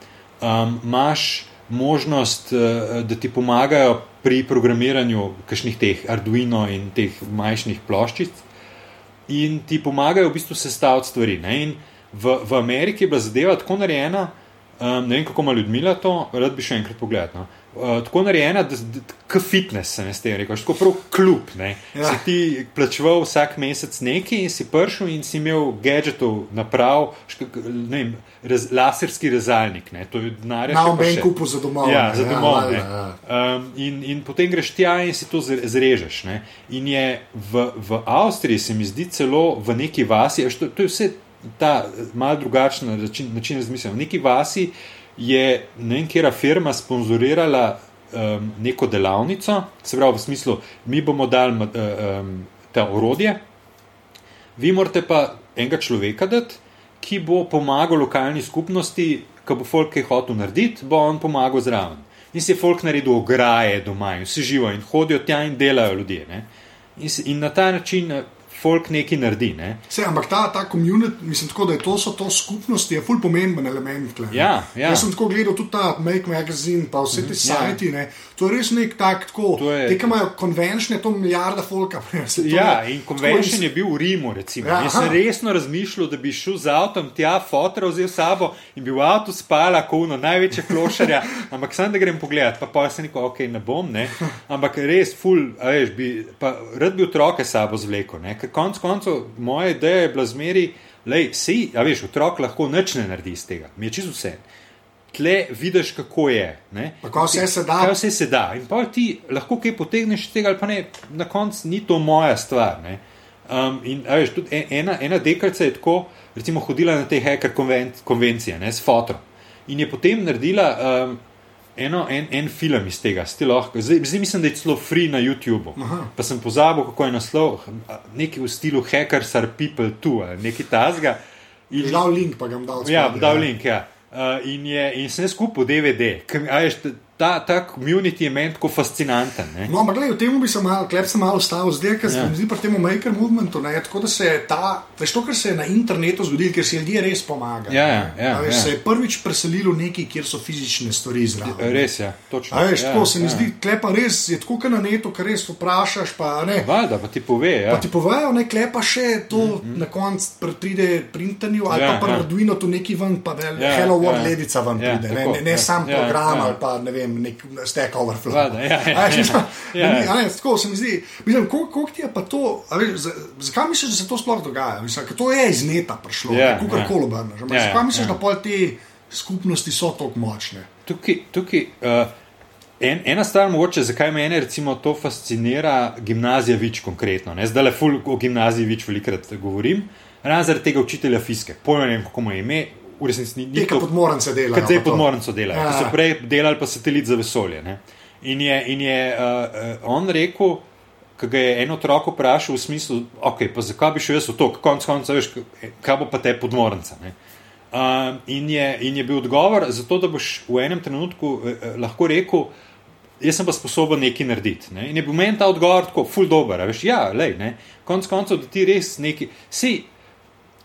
Um, imaš možnost, uh, da ti pomagajo pri programiranju kakšnih teh Arduino in teh majhnih ploščic, in ti pomagajo v bistvu sestaviti stvari. V, v Ameriki je bila zadeva tako narejena, um, ne vem kako ima ljudmi to, rad bi še enkrat pogledal. No? uh, tako narejena, da je fitness, se ne ste rekli, tako prav kljub. Ja. Si ti plačeval vsak mesec nekaj in si prišel in si imel gadgetov naprav, ne vem, raz, laserski rezalnik. Ne? To je denar. Na oben kupu za domov. Ja, za domov. Ja, ja, ja. um, in, in potem greš tja in si to zrežeš. Ne? In je v, v Avstriji, se mi zdi, celo v neki vasi, to, to je vse ta mal drugačen način, način razmišljanja. V neki vasi je ne vem, kera firma sponzorirala um, neko delavnico, se pravi, v smislu, mi bomo dali um, ta orodje, vi morate pa enega človeka dati, ki bo pomagal lokalni skupnosti, ki bo folk kaj hotel narediti, bo on pomagal zraven. In se je folk naredil ograje doma in vsi živijo in hodijo tja in delajo ljudje. In, se, in na ta način folk nekaj naredi. Ne? Se, ampak ta, ta komunit, mislim, tako, da je to, to skupnost, je fully pomemben element. Ja, ja. Jaz sem tako gledal tudi ta Make Magazine, pa vse te mm -hmm, sajti. Ja. To je res nek tak, tako, je... te, ki imajo konvenčne, to milijarda folka. (laughs) ja, je, in konvenčen je bil v Rimu, recimo. Ja, Jaz sem resno razmišljal, da bi šel z avtom tja, fotor vzel sabo in bi v avtu spala, kot uno, največje klošarja, (laughs) ampak sem da grem pogledat, pa pa se neko, ok, ne bom, ne. Ampak res, ful, veš, bi, pa rad bi otroke sabo zvleko, ne konec koncev, moja ideja je bila zmeri, da si, a veš, otrok lahko nič ne naredi iz tega, mi je čisto vse. Tle vidiš, kako je. Kako vse se da. Kaj vse se da. In pa ti lahko kaj potegneš iz tega, ali pa ne, na koncu ni to moja stvar. Um, in veš, tudi ena, ena dekalca je tako, recimo, hodila na te hacker konvencije, ne, s fotom. In je potem naredila um, eno, en, en film iz tega, lahko, zdaj, zdaj mislim, da je celo free na YouTubu. Aha. Pa sem pozabil, kako je naslov, nekaj v stilu Hackers are people tu, nekaj tasga. In dal link, pa ga bom dal. Ja, dal ja. link, ja. Uh, in, je, in sem skupaj DVD. Kaj, ta, ta komunit je meni tako fascinanten. Ne? No, ampak gledaj, v tem bi se malo, klep se malo ustavil, zdaj, ker se ja. mi zdi pri tem maker movementu, ne, tako da se ta, veš to, kar se je na internetu zgodilo, ker se ljudje res pomagajo. Ja, ja, ja, veš, ja. Se je prvič preselilo nekaj, kjer so fizične stvari zraven. Res je, ja, točno. A veš, ja, tako se mi ja. zdi, klepa res, je tako, ker na netu, kar res vprašaš, pa ne. Valjda, pa ti pove, ja. Pa ti povejo, ne, klepa še to mm -hmm. na koncu pride printanju, ali ja, pa pri ja. Arduino tu neki ven, pa da ja, Hello World ja. ledica ven ja, pride, tako, ne, ne, ne ja, sam ja, program ja. ali pa ne vem, nek ste Stack Overflow. Vada, ja, ja, ja, ja. ja. Ne, tako se mi zdi. Mislim, koliko ti je pa to, zakaj misliš, da se to sploh dogaja? Mislim, to je iz neta prišlo, ja, kako kar koli obrneš. Zakaj misliš, da pol ti skupnosti so tako močne. Tukaj, tukaj uh, en, ena stvar, mogoče, zakaj me recimo, to fascinira, gimnazija več konkretno. Ne? Zdaj le ful o gimnaziji več velikrat govorim. Razen zaradi tega učitelja fiske, pojma ne vem, kako mu je ime, v resnici ni Te, ki to, podmorence delajo. kot zdaj podmornico delajo. Ja. Ja. So prej delali pa satelit za vesolje. Ne? In je, in je uh, on rekel, ko ga je en otrok vprašal v smislu, okay, pa zakaj bi šel jaz v to, konc konca, veš, kaj bo pa te podmornica. Ne? Uh, in, je, in je bil odgovor, zato da boš v enem trenutku uh, lahko rekel, jaz sem pa sposoben nekaj narediti. Ne? In je bil meni ta odgovor tako, full dober. a Veš, ja, lej, ne. Konc koncev, da ti res neki. Sej,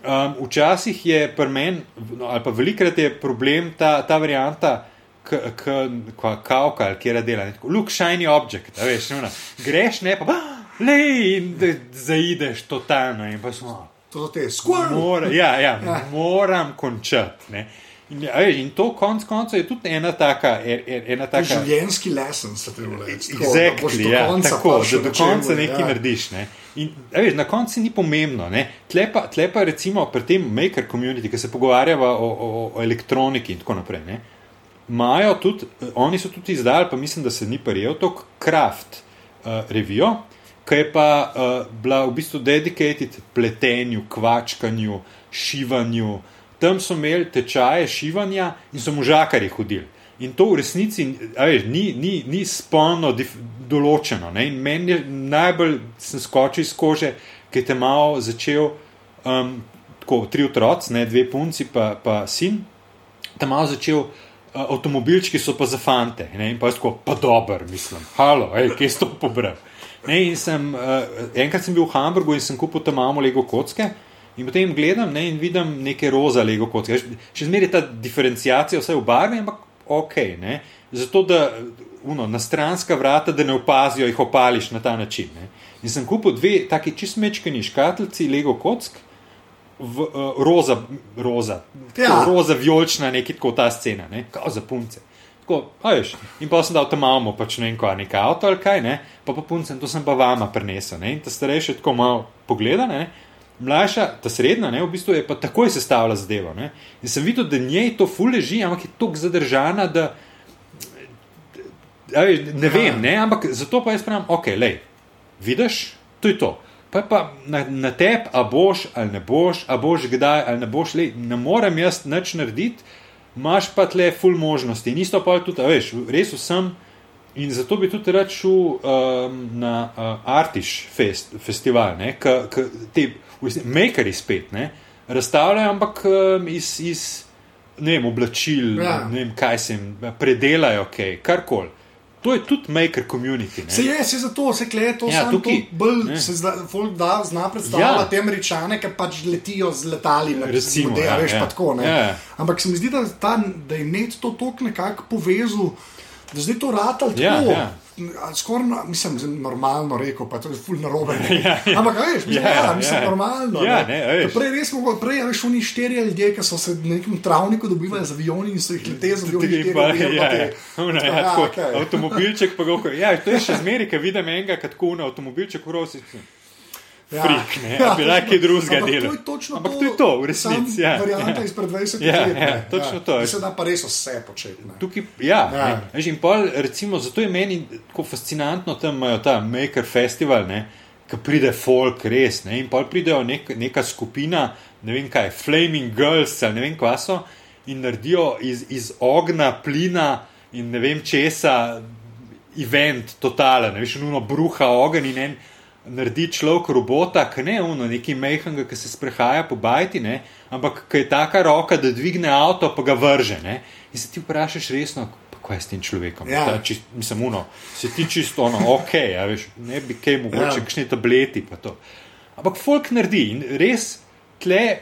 Um, včasih je pri meni, no, ali pa velikrat je problem ta, ta varianta, kavka ali kjer dela. tako, Look, shiny object, a veš, ne, greš ne pa, le in da zaideš totalno. In pa smo, To so te squirrel. mora, ja, ja, (laughs) Ja. moram končati. Ne. In, a veš, in to konc koncev je tudi ena taka. e- e- Ena taka Življenjski lesen se reče. Da boš Exactly, ja, tako, da do konca nekaj ja. narediš. Ne? In, veš, na koncu ni pomembno. ne. Tle pa, tle pa recimo pri tem maker community, ki se pogovarjava o, o, o elektroniki in tako naprej. Ne? Imajo tudi, oni so tudi izdali, pa mislim, da se ni prijel, to Kraft uh, revijo, ki je pa uh, bila v bistvu dedicated pletenju, kvačkanju, šivanju. Tam so imeli tečaje šivanja in so možakari hodili. In to v resnici veš, ni, ni, ni spolno določeno. Ne? In meni je najbolj sem skočil iz kože, ki je te malo začel, um, tako tri otroci, dve punci, pa, pa sin, tam malo začel. uh, Avtomobilčki so pa za fante, ne? in pa je tako, pa dober, mislim, halo, ej, kje si to pobral. Ne, in sem, uh, enkrat sem bil v Hamburgu in sem kupil tam malo Lego kocke. In potem gledam ne, in vidim neke roza Lego kocke. Še zmeraj ta diferencijacija, vse v barvi, ampak ok. Ne. Zato, da uno, na stranska vrata, da ne opazijo, jih opališ na ta način. Ne. In sem kupil dve taki čistmečkani škatlici Lego kock. V, uh, roza, roza, Ja. ja. roza, vijolična, nekaj tako ta scena, ne? kao za punce. Tako, veš, in pa sem dal tam malo, pač ne vem, kaj, nekaj avto ali kaj, ne? pa pa puncem, to sem pa vama prenesel. Ne? In ta starejša tako malo pogleda, ne? Mlajša, ta srednja, ne? v bistvu je pa takoj sestavila zadevo. Ne? In sem videl, da njej to ful leži, ampak je tako zadržana, da veš, ne vem, ne? ampak zato pa jaz pravim, ok, lej, vidiš, to je to. Pa je pa na, na tebi, a boš ali ne boš, a boš kdaj ali ne boš, lej, ne morem jaz nič narediti, imaš pa tle full možnosti. In isto pa je tudi, veš, res vsem. In zato bi tudi rad šel um, na uh, Artiš fest, festival, ki te makeri spet ne, razstavljajo, ampak um, iz, iz ne vem, oblačil, Ja. ne vem, kaj se jim predelajo, okay, karkoli. To je tudi maker community. Ne. Se je, se zato, se kleje to, Ja, tukaj, to bolj ne. se zna, folk da, zna predstavljati ja. Te američane, ki pač letijo z letali na Recimo, ja, ja, veš, ja. pa tako. Ne. Ja. Ampak se mi zdi, da, ta, da je net to tok nekako povezal, da zdaj to rata tako. Ja, ja. Skoraj, na- mislim, normalno rekel, pa to je ful narobe. (laughs) Ja, ja. Ampak, veš, mislim, Ja, ja, ja, mislim, ja. normalno. Ja, ne. Ker Prej res mogo, prej a veš, oni štirje ljudje, ki so se na nekem travniku dobivali z avioni in so jih leteli z avioni. Pa- ja, ja. Ona, ja, Ja, tako, okej. Avtomobilček pa ga ja, to je še zmeraj, ki vidim enega, kot kuna, avtomobilček v rosi. Frik, ne, a bi lahko kaj drugega delal. To Ampak to je to, v resnici, ja. Varianta Ja. izpred 20 Ja, let. ja, ne, točno to. Mislim, da pa res vse početi. ne. Tukaj, ja, Ja. ja. Veš, in pol, recimo, zato je meni tako fascinantno, da imajo ta Maker Festival, ki pride folk, res. Ne, in pol pridejo nek, neka skupina, ne vem kaj, Flaming Girls ali ne vem kva so, in naredijo iz, iz ognja, plina in ne vem česa, event, totalen, ne veš, nuno bruha ogenj in en. Naredi človek robota, ki ne uno, neki mehanga, ki se sprehaja po bajti, ne, ampak ki je taka roka, da dvigne avto, pa ga vrže. Ne, in se ti vprašaš resno, kaj je s tem človekom. Ja. Ta, čist, mislim, uno, se ti čisto ono, ok, a veš, ne bi kaj mogoče, Ja. ja. kakšne tableti pa to. Ampak folk naredi in res tle.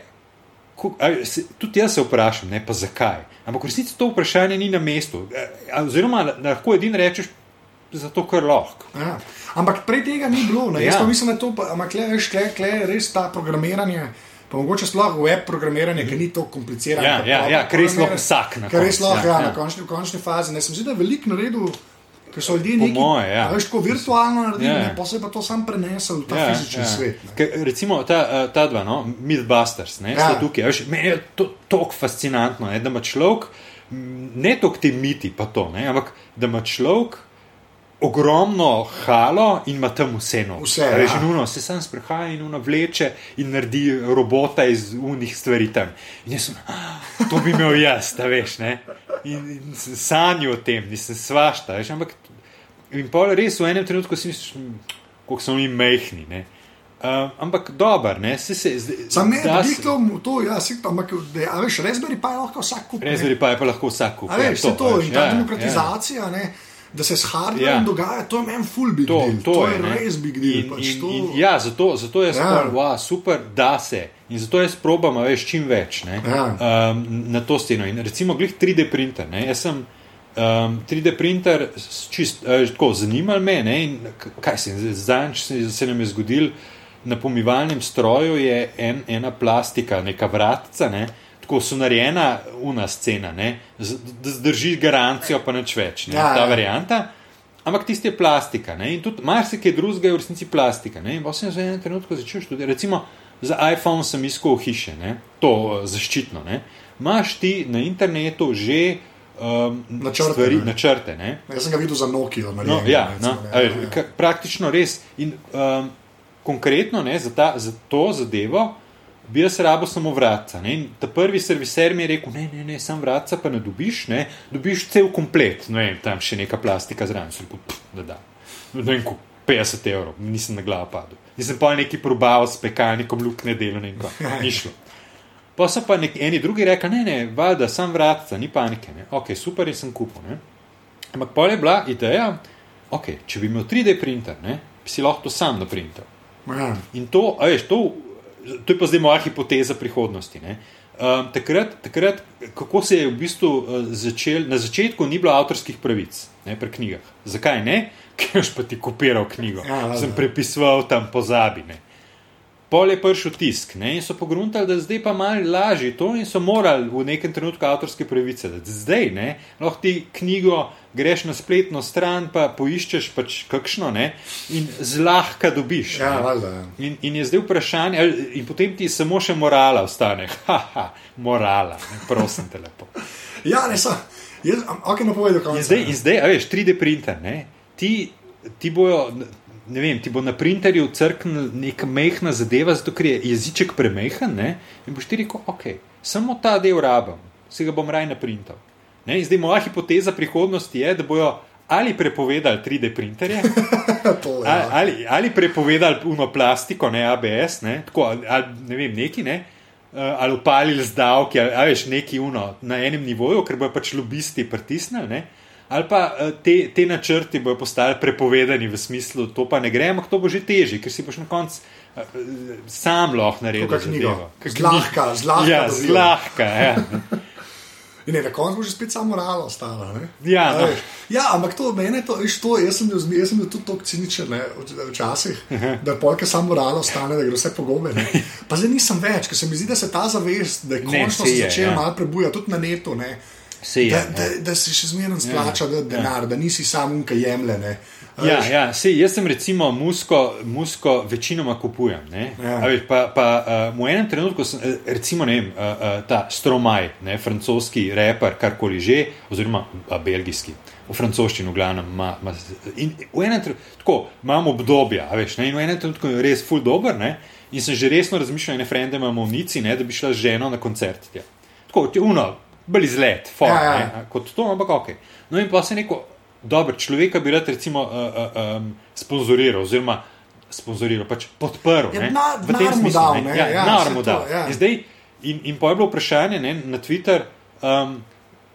ko- a, se- Tudi jaz se vprašam, ne pa zakaj. Ampak v resnici to vprašanje ni na mestu. A, Oziroma, lahko edino rečeš, zato ker lahko. Ja. Ampak prej tega ni bilo. Ja. Jaz Ja. mislim, da to, pa- ampak le, veš, kle, kle res ta programiranje. Pa mogoče sploh web programiranje, ki ni tako komplicirano. Ja, ja, ja, ker res lahko vsak Ker res lahko, ja, ja, ja. na končni, končni fazi. Ne, sem zdi, da je veliko naredil. Ker so ljudje neki, moje, ja. veš, tako virtualno naredili, Ja. pa se je pa to sam prenesel v ta yeah, fizični yeah. svet. ne. Ker, recimo ta, eh, ta dva, no, Mythbusters, ne, Ja. ja. tukaj. Veš, meni je to tako fascinantno, ne, da ima človek, ne toliko ti miti, pa to, ne, ampak da ima človek ogromno halo in ima tam vse noč. Vse, ja. Reži, nuno, se sam sprehaja in uno vleče in naredi robota iz unih stvari tam. In jaz sem, "Ah, to bi imel jaz, da veš, ne. In, in sem sanjal o tem, nisem svašta, veš, ampak In pa res v enem trenutku si misliš, "Hm, kako so mi mehni. ne." Uh, ampak dober, ne, se se zdaj. Sam ne, da bi to, to ja, si, ampak, da, a veš, Raspberry pa je lahko vsak kup. Raspberry pa je pa lahko vsak kup. A veš, to, to veš, in ta ja, ja, demokratizacija, ja. ne, da se s hardwareom Ja. ja. dogaja, to je meni full big To, deal. to, to je, je ne. res big deal. In, pač in, to... in, ja, zato, zato jaz Ja. ja. wow, super, da se. In zato jaz probam, veš, čim več ne, Ja. um, na to steno. In recimo, glih 3D printer. Ne, jaz sem um, 3D printer, čist, uh, tako zanimal me. Ne, in kaj se, zadnjič se, se nam je zgodil na pomivalnem stroju, je en, ena plastika, neka vratca. Ne, Tako so narejena una scena, ne, z- da zdrži garancijo, pa nič več. Ne, Ja, ta ja. varianta. Ampak tisti je plastika. Ne? In tudi marsikaj drugega je v resnici plastika. Ne? In potem sem za en trenutek začel študirati. Recimo za iPhone sem iskal hiše, ne? to eh, zaščitno. Ne? Maš ti na internetu že um, Načrte, stvari, ne. načrte. Ne? Jaz sem ga videl za Nokia. No, narejenega, ja, recimo, no, ne, ja, ja. ka- praktično res. In um, konkretno ne, za, ta, za to zadevo bi jaz rabo samo vratca. Ne? In ta prvi serviser mi je rekel: ne, ne, ne, sam vratca pa ne dobiš, ne? dobiš cel komplet. Ne vem, tam še neka plastika zraven, sem rekel, "Pff, da da. Ne vem, koliko, 50 evrov, nisem na glavo padel. Nisem pa neki probal s pekalnikom, lukne delo, ne kako, ni šlo. Pa so pa nek, eni drugi rekli, ne, ne, valjda, sam vratca, ni panike. Ne? Ok, super, in sem kupil. Ne? Ampak pol je bila ideja, okay, če bi imel 3D printer, ne, bi si lahko to sam naprintal. Ja. In to, a veš, to, to je pa zdaj moja hipoteza prihodnosti. ne. Um, takrat, takrat, kako se je v bistvu uh, začel, na začetku ni bilo avtorskih pravic ne, pri knjigah. Zakaj ne? (laughs) Ker si pa ti kopiral knjigo, Ja, ja, sem ja. prepisoval tam pozabi. Ne. Pol je prišel tisk ne, in so pogruntali, da zdaj pa malo lažje to in so morali v nekem trenutku avtorske pravice. dati. Zdaj ne, lahko ti knjigo greš na spletno stran, pa poiščeš pač kakšno ne, in zlahka dobiš. Ja, ne. valjda, ja. In, in je zdaj vprašanje, ali, in potem ti samo še morala ostane. (laughs) Haha, morala, ne, prosim te lepo. ja, ne, sem. Jaz, ok, no povedal, kaj In zdaj, zdaj, a veš, 3D printer, ne, ti, ti bojo, ne vem, ti bo na printerju crknil neka mehna zadeva, zato ker je jeziček premehen, ne, in boš ti rekel, ok, samo ta del rabim, se ga bom raj naprintal. Ne, in zdaj moja hipoteza prihodnosti je, da bojo ali prepovedali 3D printerje, (laughs) to, ali, ja. ali, ali prepovedali puno plastiko, ne ABS, ne, tako, ali, ali ne vem, neki ne. eh, Ali upalili z davki, ali a veš, neki uno na enem nivoju, ker bojo pač lobisti pritisnili, ne? Ali pa eh, te, te načrti bojo postali prepovedani v smislu, to pa ne gre, ampak to bo že težje, ker si boš na koncu eh, eh, sam lahko naredil. Kakšno knjigo. Zlahka, zlahka Ja, zlahka. Ja. (laughs) In ne, na koncu bo že spet samo moralo ostalo. ne. Ja, no. ja, ampak to meni, to, veš, to, jaz sem bil, jaz sem bil tudi tako ciničen ne, v- včasih, da polka samo moralo ostane, da gre vse pogobe. ne. (laughs) Pa zdaj nisem več, ker se mi zdi, da se ta zavest, da je Ne, končno se je, začela ja. malo prebujati, tudi na netu. Ne. Se je, Da, ja. da, da si še zmeraj splača ja, denar, ja. da nisi samo unka jemlje. ne. A Ja, veš, ja, sej, jaz sem recimo musko, musko večinoma kupujem. ne. Ja. A Veš, pa, pa uh, v enem trenutku, sem, eh, recimo ne vem, uh, uh, ta Stromaj, ne, francoski reper, karkoli že, oziroma a, belgijski. V francoščini, v glavnem, ima. ima in v enem trenutku, tako imamo obdobja, a veš, ne, in v enem trenutku je res full dober, ne, in sem že resno razmišljal, ne frende imamo v Nici, ne, da bi šla z ženo na koncert. tja. Tako, ti uno, bolj izlet, for, Ja, ja. ne, kot to, ampak ok. No in pa se neko, dobro, človeka bi rad recimo uh, uh, um, sponzoriral, oziroma sponzoriral, pač podprl. Ja, ne, denar- v tem smislu, dal, ne, ja, ja, to, dal. ja. In zdaj, in, in pa je bilo vprašanje ne, na Twitter. Um,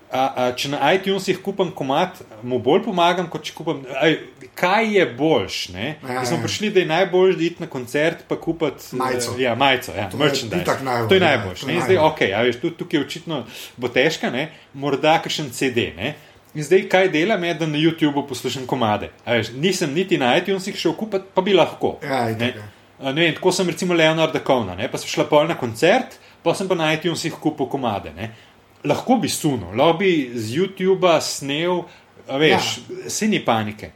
A, a, če na iTunesih kupim komat, mu bolj pomagam, kot če kupim. Aj, kaj je boljš? Ne? Ja, Ja, smo ja. prišli, da je najbolj iti na koncert, pa kupiti Majico. Ja, majico, ja, To je merchandise. itak najbolj, To je ja, najboljš. to je ne. In Zdaj, najbolj. ok, a veš, tudi tukaj očitno bo težka, ne? morda kakšen CD. Ne? In zdaj, kaj delam, je, da na YouTubu poslušam komade. A Veš, nisem niti na iTunesih šel kupiti, pa bi lahko. Ja, ne? ja. A, ne vem, tako sem recimo Leonarda Kovna, ne? pa sem šla pol na koncert, pa sem pa na iTunesih kupil komade. Ne? Lahko bi sunil, lahko bi z YouTuba snel veš, ja. se ni panike.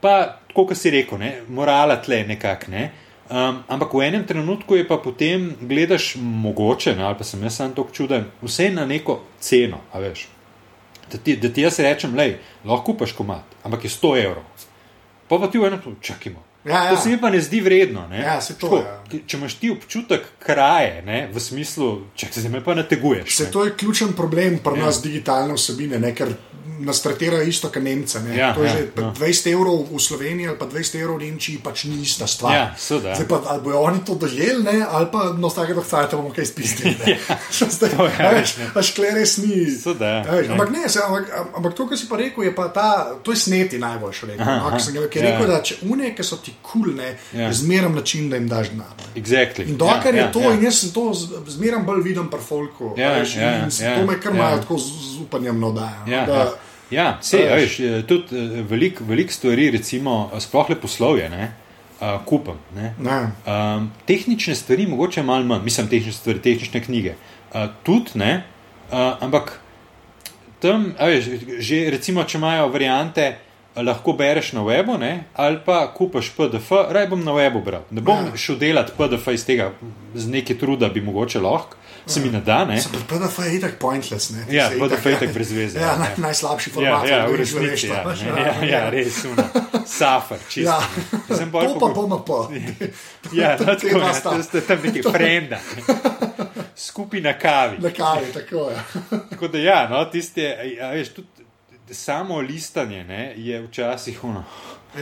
Pa, kot si rekel, ne, morala tle nekako. Ne. Um, ampak v enem trenutku je pa potem gledaš mogoče, ne, ali pa sem jaz sam tako čuden, vse na neko ceno, veš. Da ti, da ti jaz rečem, lej, lahko kupaš komat, ampak je 100 evrov. Pa pa ti v enem trenutku čakimo. Ja, ja. To se mi pa ne zdi vredno. Ne? Ja, to, Tako, ja. Če imaš ti občutek kraje, ne, v smislu, če se me pa nateguješ. Se ne. to je ključen problem pri Ja. nas digitalne vsebine, ne, ker nas tretirajo isto kot Nemce. ne. Ja, to je ja, že ja. 20 evrov v Sloveniji ali pa 20 evrov v Nemčiji, pač ni ista stvar. Ja, seveda, ja. Zdaj pa ali bojo oni to dojeli, ne, ali pa no, z takega cajta bomo kaj spistili. ne. (laughs) Zdaj, to je, a veš, ne. pač kle res ni. Seveda, ja. veš, Ja. Ampak ne, se, ampak, ampak to, kar si pa rekel, je pa ta, to je sneti najboljši rekel. Aha, no, sem ki je Ja, rekel, ja. da če une, ki so ti kul, cool, Ja. je zmeraj način, da jim daš denar. Exactly. In dokler ja, je to, ja, in jaz sem to z- zmeraj bolj viden pri folku. Ja, veš, ja, ja, to me kar ja. malo tako z upanjem navdaja. no, Ja, da- ja. Ja se, a veš. tudi eh, veliko velik stvari, recimo, sploh le poslovje, ne, uh, kupam. Ne. Ne. Um, tehnične stvari, mogoče malo manj, mislim, tehnične stvari, tehnične knjige. Uh, tudi ne, uh, ampak tam, veš, že recimo, če imajo variante, lahko bereš na webu, ne, ali pa kupaš PDF, raj bom na webu bral. Ne bom Ja. šel delati PDF iz tega, z neki truda bi mogoče lahko, se mi ne da. Ne. Pri PDF je itak pointless. Ne? Ja, se PDF je itak brez veze, Ja, ja, naj, ja. najslabši Ja, format. ja, greš v resnici ja, veš, (laughs) ne, ja, ja, res, uno. safar, čisto. Ja. Sem bolj To pa bomo pa. Ja, (laughs) To- no, te tako, ja, to ste tam neki (laughs) frenda, ne. skupaj na kavi. Na kavi, tako je. Tako da, ja, no, tiste, a, a, veš, tudi samo listanje ne, je včasih ono,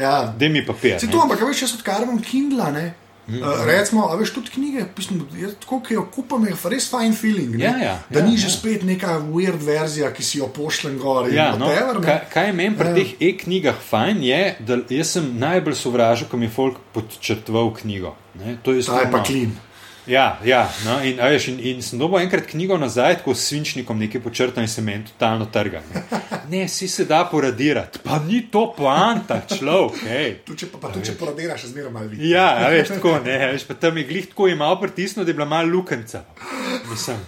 Ja. da mi papir. Se to, ampak veš, jaz odkar imam Kindle, ne. Mhm. Uh, recimo, a veš tudi knjige, pismo, tako, ki jo kupam, je res fine feeling. Ne? Ja, ja, da ja, ni že ja. spet neka weird verzija, ki si jo pošljem gor. Ja, no, whatever, ne. kaj, kaj meni pri Ja. teh e-knjigah fajn, je, da jaz sem najbolj sovražil, ko mi je folk podčrtval knjigo. Ne, to je Ta je pa clean. Ja, ja no, in, veš, in, in sem dobil enkrat knjigo nazaj, tako s svinčnikom, nekaj počrtan in se meni totalno trga. Ne, ne si se da poradirati, pa ni to poanta, človek. hej. Tu, če pa, pa tudi če poradiraš, zmeraj malo vidi. Ja, a veš, tako ne, veš, pa tam je glih tako imel pritisnil, da je bila malo lukenca. Mislim,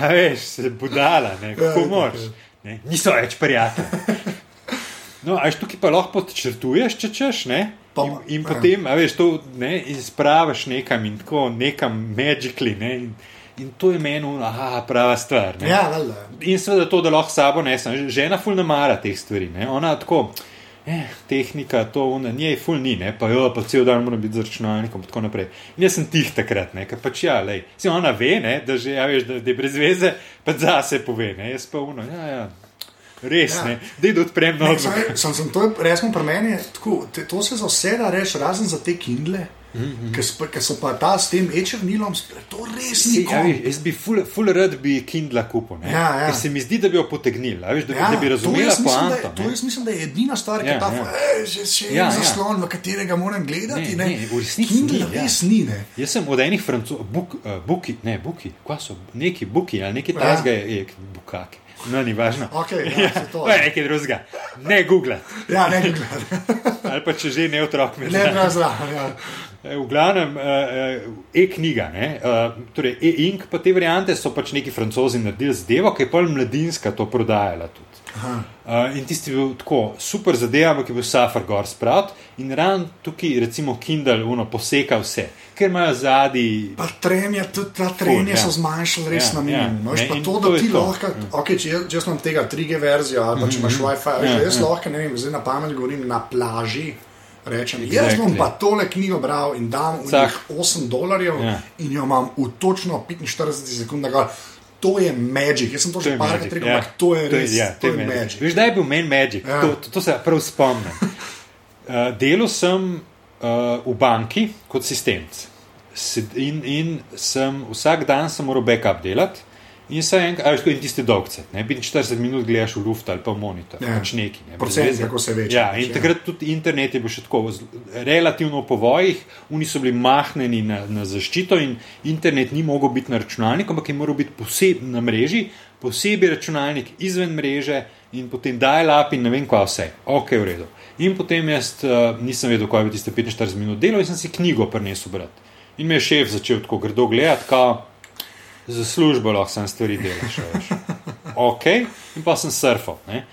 veš, se budala, ne, Ja, kako itak, moraš. Ne, niso več prijatelji. No, a veš, tukaj pa lahko podčrtuješ, če češ, ne? Pa- In, in ja. potem, a veš, to ne, izpraviš nekam in tako nekam magically, ne? In, in to je meni, aha, prava stvar. Ne? Ja, valjda. In seveda to, da lahko sabo nesem. Žena ful ne mara teh stvari. Ne? Ona tako, eh, tehnika, to, ona, njej ful ni, ne? pa jo, pa cel dan mora biti z računalnikom in tako naprej. In jaz sem tih takrat, ne? ker pač ja, lej. Si ona ve, ne? da, že, ja, veš, da, da je brez veze, pa zase pove, ne? jaz pa uno, ja, ja. Res Ja. ja. ne, da da odprem nogo. saj, sem, sem to, resmo pri meni, je tako, te, to se za vse da reči, razen za te Kindle, mm. -hmm. ki so pa ta s tem e-črnilom, to res ni ja, veš, jaz bi ful, ful rad bi Kindla kupil? Ja, ja. ker se mi zdi, da bi jo potegnili, a veš, da, ja, da bi razumela je- to jaz mislim, da je edina stvar, ki Ja, je ta ja. ja. že, še en Ja, ja, ja. zaslon, v katerega moram gledati. Ne, Ne, ne, v resnici Kindle ni, ja. res ni. Ne. Jaz sem od enih francozov, buk, uh, buki, ne, buki, kva so, neki buki ali neki Ja. tasga je, je bukaki. No, ni važno. Okej, ja, saj to. to je nekaj drugega. Ne Google. Ja, ne, gledaj. (laughs) Ali pa če že ne otrok me ne, zna. ne, zraven. Ja. Eh, V glavnem, uh, uh, e-knjiga, ne, torej e-ink, pa te variante so pač neki francozi naredili z devo, ki je pol mladinska to prodajala tudi. Uh, in tisti je bil tako super zadeva, ampak je bil Safar Gor spravt in ran tukaj, recimo Kindle, uno, poseka vse, ker imajo zadnji. Pa trenje, tudi ta trenje ja. so zmanjšali res Ja, na minimum. ja. No, veš, Ne, pa to, to da je ti to. lahko, okay, če jaz, jaz imam tega 3G verzijo, ali pa če imaš WiFi, veš, Ja, da jaz ja. lahko, ne vem, zdaj na pamet govorim na plaži. Rečem, Exactly. jaz bom pa tole knjigo bral in dam v njih 8 dolarjev Ja. in jo imam v točno 45 sekundah. To je magic. Jaz sem to To že je parkrat magic, rekel, ja. ampak to je res, ja, to je magic. Veš, da je bil meni magic, Ja. to, to, to se prav spomnim. Uh, (laughs) delal sem uh, v banki kot asistent in, in sem, vsak dan sem moral backup delati. In se enkrat, a veš, ko in tiste dolgce, ne, 45 minut gledaš v luft ali pa monitor, Ja. pač neki. Ne, Procent, kako se veča, Ja, pač, in ja. takrat tudi internet je bil še tako, relativno v povojih, oni so bili mahnjeni na, na zaščito in internet ni mogel biti na računalniku, ampak je moral biti posebej na mreži, posebej računalnik izven mreže in potem dial-up in ne vem kva vse. Ok, v redu. In potem jaz uh, nisem vedel, kaj bi tiste 45 minut delal in sem si knjigo prinesel brati. In me je šef začel tako grdo gledati, kao za službo lahko sem stvari delaš. a veš. (laughs) Ok, in pa sem surfal. Ne?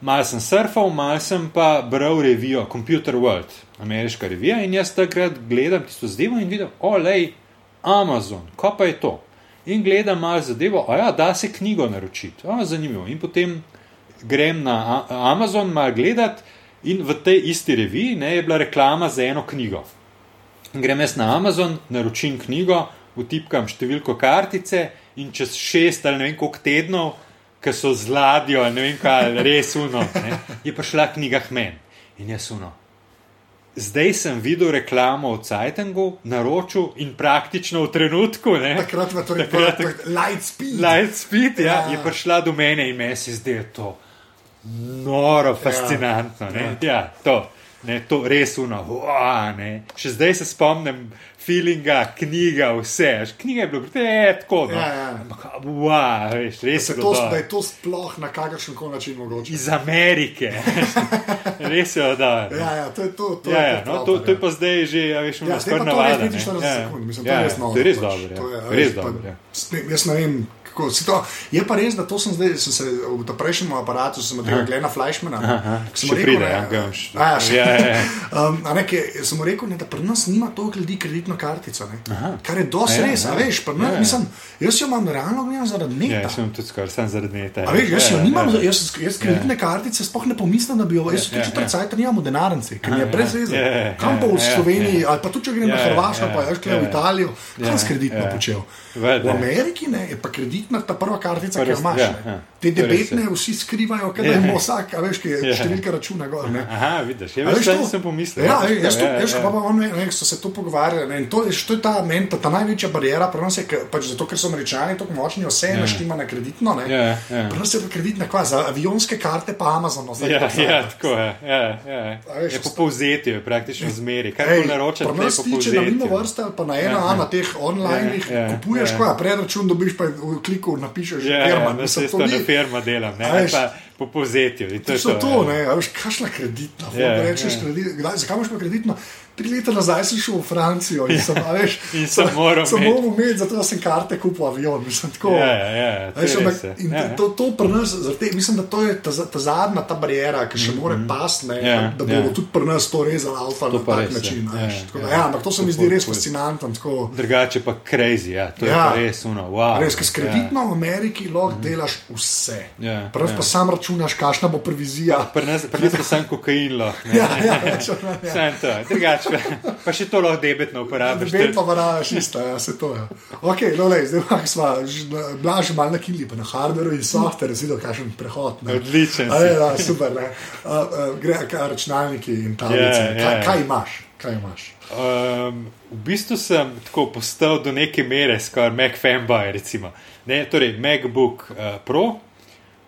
Mal sem surfal, mal sem pa bral revijo Computer World, ameriška revija in jaz takrat gledam tisto zadevo in vidim, olej, Amazon, ko pa je to. In gledam malo zadevo, a ja, da se knjigo naročiti, a zanimivo. In potem grem na Amazon malo gledat in v tej isti reviji ne, je bila reklama za eno knjigo. In grem jaz na Amazon, naročim knjigo, vtipkam številko kartice in čez šest ali ne vem koliko tednov, ki so z ladjo, ali ne vem kaj, res uno, ne, je prišla knjiga Hmen. In jaz uno. Zdaj sem videl reklamo v Cajtangu, naročil in praktično v trenutku, ne, Takrat v torej Takrat- Takrat, light speed. Lightspeed, ja, Ja. je prišla do mene in meni se da je to noro, fascinantno. Ja, ja to, ne, to res uno. Wow, ne. Še zdaj se spomnim feelinga, knjiga, vse. Knjiga je bila te, tako. No. Ja, ja. Ampak, wow, veš, Da, res se je to, bilo da dobro. je to sploh na kakršen koli način mogoče. Iz Amerike. (laughs) res je dobro. Ja, ja, to je to. to Ja, je ja, to no, to, to je ja. pa zdaj že, ja, veš, Ja, ja, zdaj pa skoraj to res. 45 ne. Ja, sekund, mislim, to ja, je res. To je res dobro. To je, Ja. Res dobro. Ja. Jaz ne vem, kako se to. Je pa res, da to sem zdaj, sem se v prejšnjem aparatu, sem tega Glena Fleischmana. ki sem rekel, pride, ne, ja, bom še- a ja, še- Ja, ja, ja. (laughs) Um, a ne, ki- sem rekel, ne, da pri nas nima toliko ljudi kreditno kartico. Ne, kar je dosti A ja, res, a ja. veš. pri nas- Ja, ja. Mislim, jaz jo imam realno gledam zaradi Ja, neta. jaz sem tudi skoraj sam zaradi neta. A veš, jaz jo Ja, nimam, ja. jaz, jaz kreditne kartice sploh ne pomislim, da bi jo, jaz Ja, ja, tudi ja. cajt nimam v denarnici, ker mi je ja, brez veze. ja, ja, Kam pa v ja, ja, Sloveniji, ali pa tudi če grem na Ja, ja, Hrvaško, ja, pa jaz ja, v Italijo, ja, kam s kreditno ja. počel. V Ameriki ne, je pa kreditna ta prva kartica, ki jo Prva- imaš. ja, ja. Te je debetne ja. vsi skrivajo, ker Ja. ima vsak, a veš, ki je Ja. številka računa gor. ne. Aha, vidiš, ja, A veš, veš kaj to? nisem pomislil. Ja, ej, jaz, to, ja, jaz, ja. pa, on, ne, so se to pogovarjali. Ne, to, je- to je ta, meni, ta, ta največja barijera pri nas, je, pač zato ker so američani tako močni, vse Ja. naštima na kreditno. Ne. Ja, ja. Pri nas je pa kreditna kva, za avionske karte pa Amazon. zdaj Ja, vse. ja, tako je. Ja, ja. A veš, Je po povzetju, praktično zmeri. Kaj je nas po tiče na mimo vrste ali pa na ena, Ja, ja, ja. na teh online, Ja, ja, kupuješ, ja. ja. predračun dobiš, pa kliku napišeš, Ja, firma. ja, da Mislim, se to ni- firma delam, ne, veš, pa po povzetju. To To je so to, to, ja. ne, veš, kakšna kreditna. Ja, Yeah, rečeš, ja. kredit, kdaj, zakaj imaš pa kreditno? Tri leta nazaj sem šel v Francijo in sem, a veš, In sem moral sem imeti. zato sem karte kupil avion. Mislim, tako, Ja, ja, ja, veš, je ampak ja. in Ja, to- ja. To, to pri nas, te- mislim, da to je ta, ta zadnja ta barijera, ki še more pasti, ne, Mhm, Ja, da bodo ja. tudi pri nas to rezali alfa To na tak res, način. ja. veš, Ja, tako da, ja. Ja, ampak to se mi zdi res fascinantno. tako. Drugače pa crazy, ja. to je Ja. pa res uno. Wow. Res, ker s kreditno v Ameriki lahko delaš vse. Ja, Prav ja. pa sam računaš, kakšna bo provizija. Pri nas, pa sem kokain lahko. Ja, ja, ja. To, drugače pa, še to lahko debetno uporabiš. Vedno pa varaš isto, ja, se to je. Ok, no, lej, zdaj pa smo blaž malo na kili, pa na hardwareu in softwareu, zelo kakšen prehod. Ne. Odličen A si. je, da, super, ne. Uh, uh, gre ka računalniki in tablice. Ja, ja, Kaj, ja. kaj imaš? Kaj imaš? Um, v bistvu sem tako postal do neke mere skoraj Mac fanboy. Recimo. Ne, torej, MacBook uh, Pro,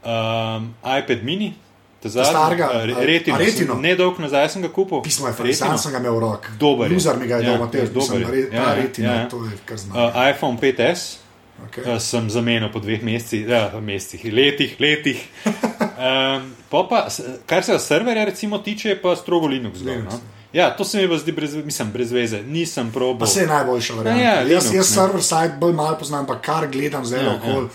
um, iPad mini, starega, retino. a retino? sem- Ne dolgo nazaj sem ga kupil. Pismo je Retino. fajn, sem ga imel v rok. Dober. Luzar mi ga je Ja, doma, te ja, dober. dober je. Ta Ja, ja, ja. to je kar znam. Uh, iPhone 5S. Okay. Uh, sem zamenjal po dveh mesecih, ja, mesecih, letih, letih. (laughs) Um, pa, kar se serverja recimo tiče, pa strogo Linux. Linux, no? Ja, to se mi pa zdi brez, mislim, brez veze. Nisem Pa probal. se je najboljša varianta. Ja, ja, jaz Linux, jaz ne. server side bolj malo poznam, pa kar gledam zdaj Ja, ja, okoli. ja.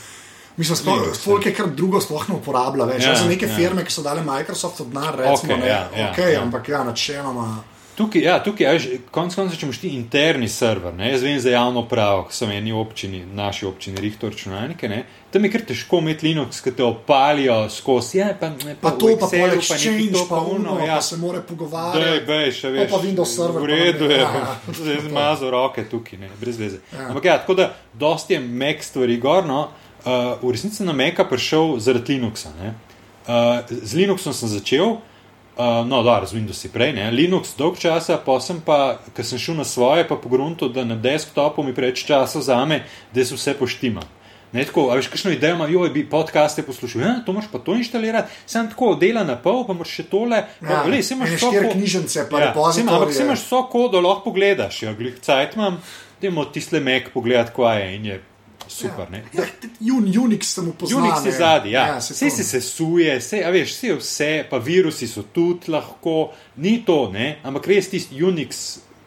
Mislim, Linux, sploh je kar drugo sploh ne uporablja več. Ja, Ja, za neke ja. firme, ki so dale Microsoftu denar, recimo, Okej, ne, ja, ja, okay, ja. ampak ja, načeloma. Tukaj, ja, tukaj je, konec koncev, če imaš ti interni server, ne, jaz vem za javno pravo, ki so v eni občini, naši občini, rihto računalnike, ne, tam je kar težko imeti Linux, ki te opalijo skozi, ja, pa, ne, Pa v to, pa Excelu, nekaj exchange, to, pa uno, ja. pa se more Dej, pogovarjati. bej, še veš. pa Windows server, V pa redu je, ja, zdaj zmazo roke tukaj, ne, brez veze. Ja. Ampak ja, tako da dosti je Mac stvari gor, no, uh, v resnici sem na Maca prišel zaradi Linuxa, ne. Uh, z Linuxom sem začel, Uh, no, da, z Windowsi prej, ne. Linux dolg časa, pa sem pa, ker sem šel na svoje, pa pogrunto, da na desktopu mi preveč časa vzame, da se vse poštima. Ne, tako, a veš, kakšno idejo ima, joj, bi podcaste poslušal, ja, to moraš pa to inštalirati, sem tako dela na pol, pa moraš še tole, pa, Ja, lej, saj imaš ene vso štiri ko- knjižnice, pa ja, repozitorije. ima- Ampak si imaš vso kodo, lahko pogledaš, ja, glih cajt imam, dajmo tiste Mac pogledati, kva je in je super, ne. Ja, Un, Unix sem upoznal. Unix je zadnji, ja. ja Vse se sesuje, vse, a veš, vse je vse, pa virusi so tudi lahko, ni to, ne, ampak res tisti Unix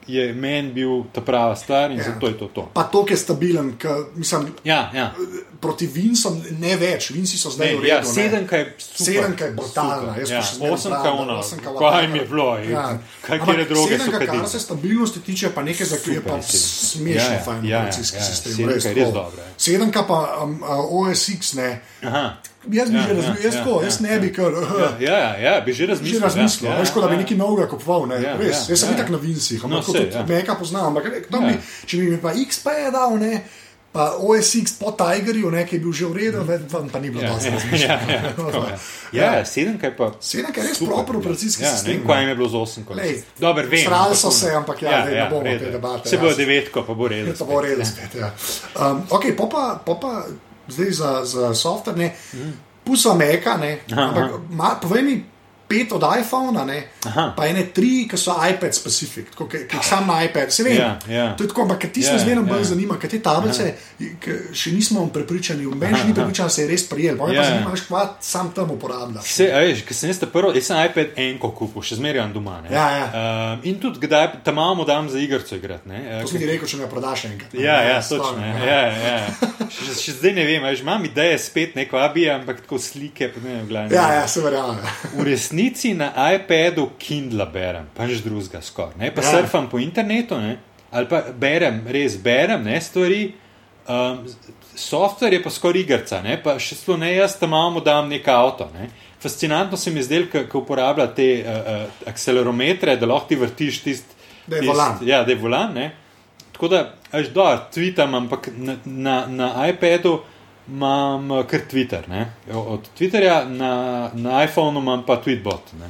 je meni bil ta prava stvar in Ja. ja. zato je to to. Pa to, ki je stabilen, ki, mislim, Ja, ja. proti Vinsom ne več, Vinci so zdaj redu. ja, ne. sedemka je super. Sedemka je brutalna, super. jaz ja, osemka pravim, da ona, osemka kaj jim je bilo, Ja. kaj so sedemka, kadili. Kar se stabilnosti tiče, pa nekaj za kar je pa sedem. smešno, Ja, ja, fajn ja, ja, operacijski ja, sistem. sedemka je res dobra, ja. Sedemka pa um, uh, OSX ne. Aha. Jaz bi Ja, že ja, razmišljal, jaz, ja, ja, jaz ne bi kar. Ja, ja, ja, ja, bi že Že razmislil. razmislil, ja, veš, kot da bi ja, nekaj novega kupoval, ne, Ja, res. ja, Jaz sem ja. itak na Vincih, No, ampak sej, tudi ja. meka poznam, ampak ne, Ja. bi, če bi mi pa XP je dal, ne, pa OSX po Tigerju, ne, ki je bil že v redu, mm. vam pa ni bilo Ja, dosti ja, razmišljanja. ja, ja, tako je. (laughs) Ja, sedemka je pa. Res proper operacijski ja, sistem, Ne, ne. kaj je bilo z osem kolesov. Dobro, vem. ampak so se, ampak ja, zdaj ne bomo te debate, Se bo devetko, pa bo redo. (laughs) To bo redo ja. spet. Ja. Um, ok, pa pa, pa, pa zdaj za, za software, ne, pusa meka, ne, ampak ma, povej mi pet od iPhona, ne, Aha. pa ene tri, ki so iPad specific, tako, jih sam na iPad, se vem. Ja, ja. To je tako, ampak ti se Ja, zmeraj bolj ja. zanima, ker te tablice, še nismo prepričani, meni še ni prepričan, se je res prijel. Pa Ja, pa ja. zanima, veš, kva sam tam uporabljaš. Vse, a veš, ker sem jaz prvo, jaz sem iPad enko kupil, še zmeraj imam doma. ne. Ja, ja. Um, in tudi kdaj tam imamo dam za igrico igrati. ne. Eh, To si mi rekel, če me prodaš enkrat. ne. Ja, ja, točno. Ja, ja. Še, še zdaj ne vem, veš, imam ideje spet neko abi, ampak tako slike, ne vem, glavno. Ja, ja, se verjamem. Resnici na iPadu Kindle berem, pa nič drugega skoraj. Ne? Pa Ja. surfam po internetu, ne? ali pa berem, res berem ne, stvari. Um, software je pa skoraj igrica, ne? pa še sploh ne jaz tam imamo, da imam nek avto. Ne? Fascinantno se mi je zdelo, ko uporablja te uh, uh, akcelerometre, da lahko ti vrtiš tisti. Da je volan. Ja, da je volan. Ne? Tako da, až do, tweetam, ampak na, na, na iPadu imam eh, kar Twitter. Ne? Od Twitterja na, na iPhonu imam pa Tweetbot. Ne?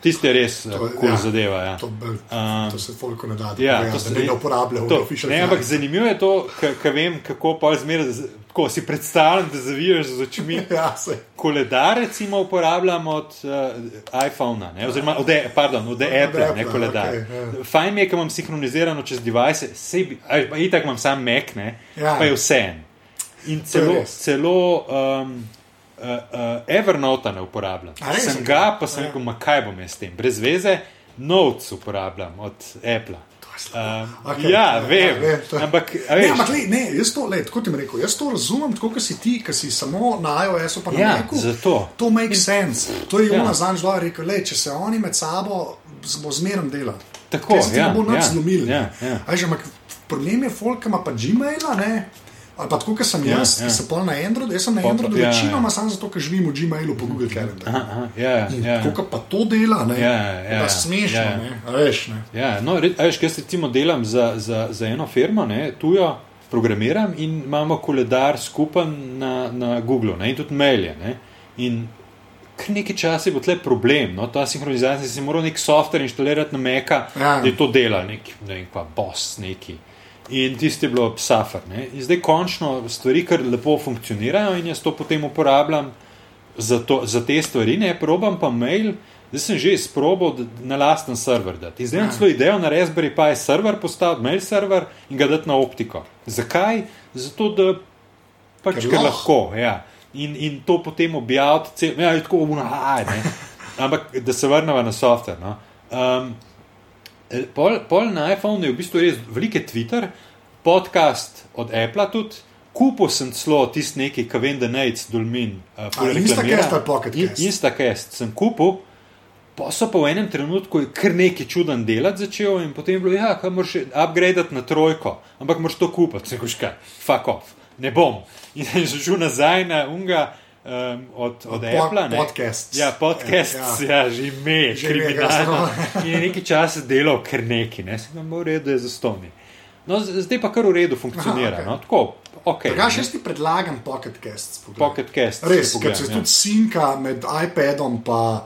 Tisti je res To je- cool ja. zadeva. Ja. To, Um, to se folko ne da, Ja, ja, to da se- bi ga uporabljal. To, ne, ampak zanimivo je to, ker vem, kako pa zmeraj, z- ko si predstavljam, da zavijaš z očmi. (laughs) Ja, se. Koledar, recimo, uporabljam od uh, iPhona, ne, oziroma od, A- pardon, od Apple, ne Appla, koledar. okej, ja. Okay, Fajn mi je, ker imam sinhronizirano čez device, sebi, itak imam sam Mac, ne, Ja. pa je vse en. In celo, celo um, uh, uh, Evernote ne uporabljam. Res? Sem ga, pa sem Ja. rekel, ma kaj bom jaz s tem, brez veze, Notes uporabljam od Apple. Um, okay, ja, ja, vem. vem, to- ampak, Ne, ampak lej, ne, jaz to, lej, tako ti rekel, jaz to razumem, tako kot si ti, ki si samo na iOS-u pa na Ja, Macu. zato. To make sense. To je Ja. ona zanj zelo rekel, lej, če se oni med sabo bo zmeraj delali. Tako, Ker se ja, ne bo nič ja, zlomil. ja, ja. Ampak problem je, folk ima pa Gmaila, ne. Ali pa tako, kot sem Ja, jaz, ja. ki sem pol na Androidu, jaz sem na Androidu ja, ja. večinoma samo zato, ker živim v Gmailu po Google Calendarju. Aha, aha, ja, ja. Tako kot pa to dela, ne, je pa ja. smešno, ja. ne, a veš, ne. Ja, no, re- a veš, jaz recimo delam za, za, za eno firmo, ne, tujo, programiram in imamo koledar skupen na, na Google ne, in tudi mailje. Ne, in kar nekaj časa je bil tle problem, no, ta sinhronizacija, si moral nek software inštalirati na Meka, Ja. da je to dela, nek, ne vem, pa boss neki. In tisti je bilo psafar. Ne. In zdaj končno stvari kar lepo funkcionirajo in jaz to potem uporabljam za, to, za te stvari, ne probam pa mail. Zdaj sem že izprobil da- na lasten server. dati. Zdaj imam celo idejo na Raspberry Pi server postaviti, mail server in ga dati na optiko. Zakaj? Zato, da pač Ker lahko. Ja. In, in to potem objaviti, cel, ja, tako unaj. (laughs) Ampak da se vrnemo na software. No. Um, Pol, pol na iPhonu je v bistvu res velike Twitter, podcast od Apple tudi. Kupil sem celo tisti neki, ki vem, da ne je dolmin. Uh, Instacast ali Pocket Cast? Instacast sem kupil, pa so pa v enem trenutku kar nekaj čuden delati začel in potem je bilo, ja, kaj moraš upgradati na trojko, ampak moraš to kupiti, se kuška, fuck off, ne bom. In (laughs) sem šel nazaj na unga. Um, od od Po- Apple. ne. podcasts. Ja, podcast, Ja. ja, ja že ime, Že ime, kriminalno. (laughs) In je nekaj časa delal kar neki, ne, se vam v redu, je zastonj. No, zdaj pa kar v redu funkcionira. Aha, okej. no, tako, okay, Drugač, jaz ti predlagam Pocket Cast. Pocket Cast. Res, ker se ja. tudi sinka med iPadom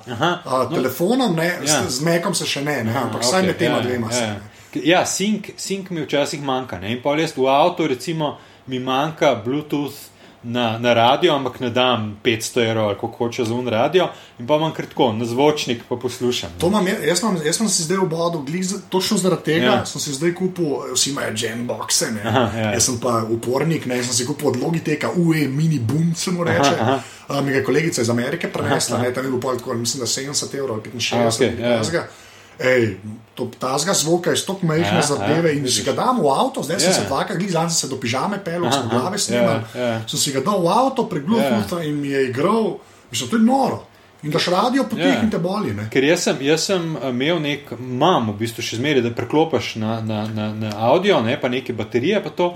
in no. telefonom, ne, Ja. z, z Mekom se še ne, ne ampak vsaj okej, med tema ja, dvema se. Ja, ne. ja. ja sink, sink mi včasih manjka. Ne? In pa jaz v avtu, recimo, mi manjka Bluetooth na, na radio, ampak ne dam 500 evrov ali kako hoče za un radio, in pa imam kratko, na zvočnik pa poslušam. To imam, jaz, imam, jaz sem si zdaj za- točno zaradi tega Ja. sem si zdaj kupil, vsi imajo jamboxe, ne. Aha, ja. jaz sem pa upornik, ne, jaz sem si kupil od Logiteka UE mini boom, se mu reče. Aha, Uh, mi je kolegica iz Amerike prenesla, Aha, aha. ne, tam je bil pol tako, mislim, da 70 evrov ali 65 A, okej, ja, ja. okay, Ej, to, ta zga zvoka je stok majhne Ja, zadeve ja, in si vidiš. ga dam v avto, zdaj sem Ja. se dvakrat, glih zanj sem se do pižame pelil, sem glave ja, snimal, ja. sem si ga dal v avto prek Bluetootha in mi je igral, mislim, to je noro. In daš radio potih Ja. in te boli. Ne? Ker jaz sem, jaz sem eh, imel nek, imam v bistvu še zmeraj, da preklopiš na, na, na, na audio, ne, pa neke baterije, pa to.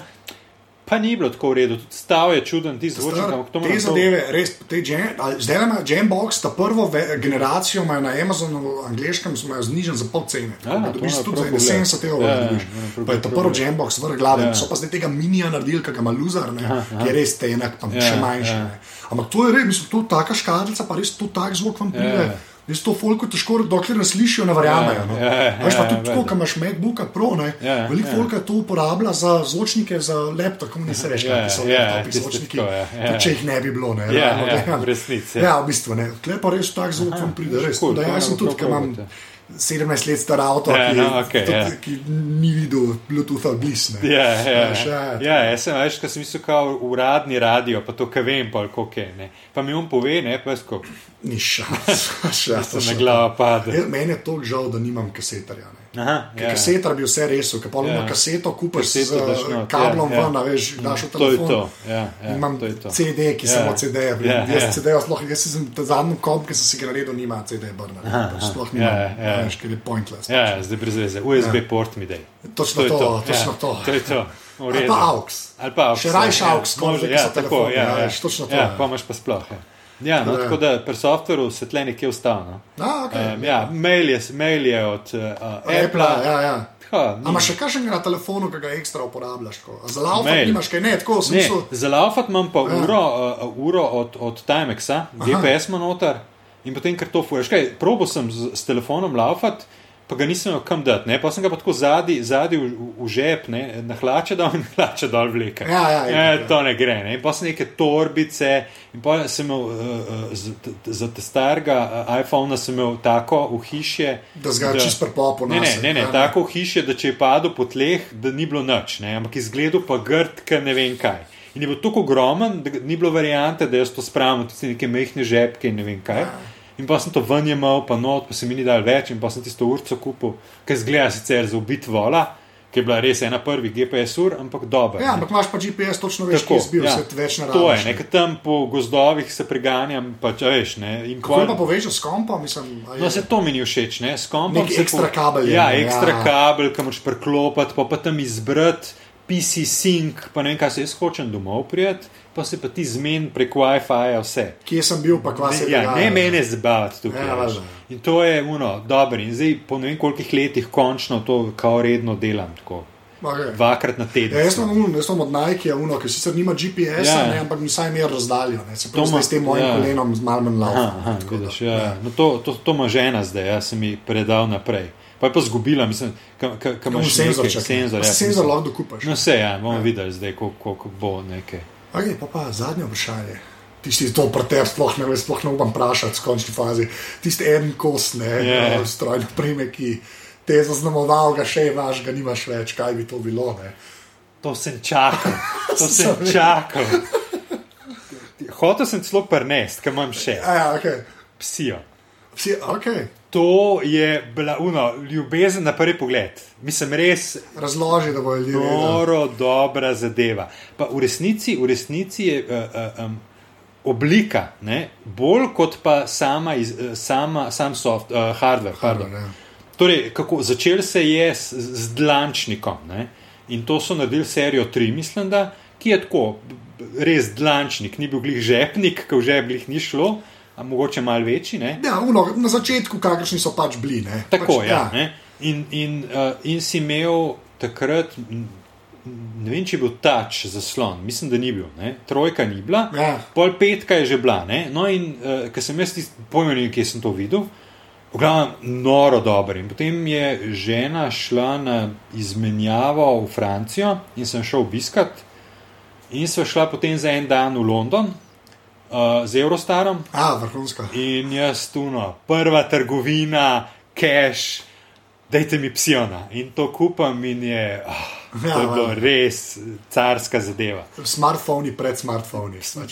Pa ni bilo tako v redu, tudi stav je čuden, ti zvočnik, Star, ampak to te moram to- zadeve, res, te Jam- ali zdaj ima Jambox, ta prvo ve, generacijo imajo na Amazonu, v angliškem, imajo znižen za pol cene. Ja, da to dobiš moram tudi za pogledati. 70 evrov. Ja, ja, dobiš. Pa je ta prvi pogledati. Jambox, vrh glave, Ja. so pa zdaj tega minija naredili, ki ga ima loser, ne, Aha, ki je res tenek, pa Ja, še manjši. ja. ne. Ampak to je res, mislim, to je taka škatlica, pa res to tak zvok vam pride. Ja. Res to folko težko, dokler ne slišijo, ne verjamejo. No. Ja, ja, Veš pa ja, tudi tako, verjetno. ko imaš MacBooka Pro, ne, Ja, veliko ja. folka to uporablja za zvočnike, za laptop, kako ni se reče, Ja, kakšni so ja, laptopi, zvočniki. tako, ja, ja. Tudi če jih ne bi bilo, ne, Ja, realno ja, gledano. v resnici, ja. Ja, v bistvu ne. Tle pa res tak zvok vam pride, res. Cool, Da jaz sem moramo tudi, ker imam probati, 17 let star avto, Ja, ki, no, okej, tudi, ja. ki ni videl Bluetootha bliss. ne. Ja, ja, Veš, ja. ja, jaz sem veš, ker sem mislil, kao uradni radio, pa to, kaj vem, pa kako je. Ne. Pa mi on pove, ne, pa jaz ko Ni šans. (laughs) šans, se na šans. glavo pade. Ja, Meni je to žal, da nimam kasetarja. Aha, ja. kasetar bi vse resel, ker pa Ja. ja. kaseto kupaš s Kaseto daš not, kablom ja, ja. ven, a veš, daš v To telefon. to. Ja, ja, Imam to to. CD, ki Ja. samo CD-je. Ja, Ja, jaz ja. CD-je sploh, jaz sem ta zadnji komp, ki sem si ga naredil, nima CD-burner. Sploh nima, Ja, ja, ja. veš, ker je pointless. Ja, ja, zdaj brez veze. USB port mi dej. Točno to, točno ja, to. To je to. Ali pa AUX. Ali pa AUX. Še rajši ja, AUX, kot že, ja, tako, ja, ja, ja. točno to, Ja, ja. pa imaš pa sploh. Ja, ja no, tako da pri softveru se tle nekje ustavno. A, okay. Um, ja, mail je, mail je od uh, Apple, Apple. ja, ja. Ha, ni- A imaš še kakšnega na telefonu, ki ga ekstra uporabljaš? Za laufat nimaš kaj, ne, tako sem Ne, mislil. za laufat imam pa Ja. uro, uh, uro od, od Timexa, GPS ima noter in potem kar to fuješ. Probo sem z, s telefonom laufat, pa ga nisem imel kam dati, ne? pa sem ga pa tako zadnji zadi v, v, v žep, ne? na hlače dol in hlače dol vleke. Ja, ja, e, ja. to ne gre. Ne? In pa sem neke torbice in pa sem imel uh, za, za starega iPhona sem imel tako v hišje. Da si ga čisto prepopil Ne, ne, ne, ne, ja, ne. tako v hiši, je, da če je padel po tleh, da ni bilo nič, ne, ampak izgledal pa grd, ker ne vem kaj. In je bil tako ogromen, da ni bilo variante, da jaz to spravim, tudi neke mehke žepke in ne vem kaj. In pa sem to ven jemal, pa not, pa se mi ni dal več, in pa sem tisto urco kupil, ki zgleda sicer za ubit vola, ki je bila res ena prvih GPS ur, ampak dobra. Ja, ampak imaš pa GPS, točno veš, Tako, kje si bil, ja. vse več ne To je, nekaj tam po gozdovih se preganjam, pa če veš, ne. Kako je pol- pa povežal s kompom? Mislim, je- No, se to mi ni všeč, ne, s kompom. Neki se ekstra kabel je, Ja, ekstra ja. kabel, ki moraš preklopiti, pa, pa tam izbrati PC sync, pa ne vem, kaj se jaz hočem domov prijeti, pa se pa ti zmen prek WiFi-ja vse. Kje sem bil, pa kva se je ja, ne mene zabavati tukaj. Ja, valjda. In to je uno, dobro. In zdaj po ne vem kolikih letih končno to kao redno delam. Tako. Okay. Dvakrat na teden. Ja, jaz sem un, jaz sem od Nike, uno, ki sicer nima GPS, Ja. ja. ne, ampak mi saj mer razdaljo. Ne. Se pravi, s tem mojim ja. ja. kolenom z laufa. aha, vidiš, ja. no, to, to, to ima žena zdaj, jaz sem ji predal naprej. Pa je pa zgubila, mislim, kam imaš Senzor, nekaj- čakaj. senzor, ja, senzor lahko dokupaš. No, vse, ja, bomo ja. videli zdaj, koliko, koliko bo nekaj. Okay, pa, pa zadnje vprašanje. Tisti, to pretep, sploh ne, veš, sploh ne upam vprašati v končni fazi. Tisti en kos, ne, yeah. strojno prime, ki te je zaznamoval, ga še imaš, ga nimaš več, kaj bi to bilo. Ne. To sem čakal, to (laughs) sem čakal. Hotel sem celo prnest, kam imam še A, ja, okay. psijo. Vsi, okay. To je bila uno, ljubezen na prvi pogled. Mislim, res Razloži, da ljudje. vedeli. noro, dobra zadeva. Pa v resnici, v resnici je uh, uh, um, oblika, ne, bolj kot pa sama, iz, uh, sama sam soft, uh, hardware. Pardon. Ja. Torej, kako, začel se je s, z dlančnikom ne? in to so naredili serijo 3, mislim, da, ki je tako, res dlančnik, ni bil glih žepnik, ki v žep glih ni šlo, a mogoče malo večji. Ne? Ja, uno, na začetku, kakršni so pač bili. Ne. Tako, pač, ja. ja. In, in, uh, in si imel takrat, ne vem, če je bil tač zaslon, mislim, da ni bil, ne? trojka ni bila, Ja. pol petka je že bila. Ne? No, in uh, ker sem jaz pojmen, kje sem to videl, v glavnem, noro dober. In potem je žena šla na izmenjavo v Francijo in sem šel obiskat, in sva šla potem za en dan v London uh, z Eurostarom. A, vrhunska. In jaz tu, no, prva trgovina, cash, dajte mi psiona. In to kupam in je. Oh, To je Ja, bilo ja. res carska zadeva. Smartphoni pred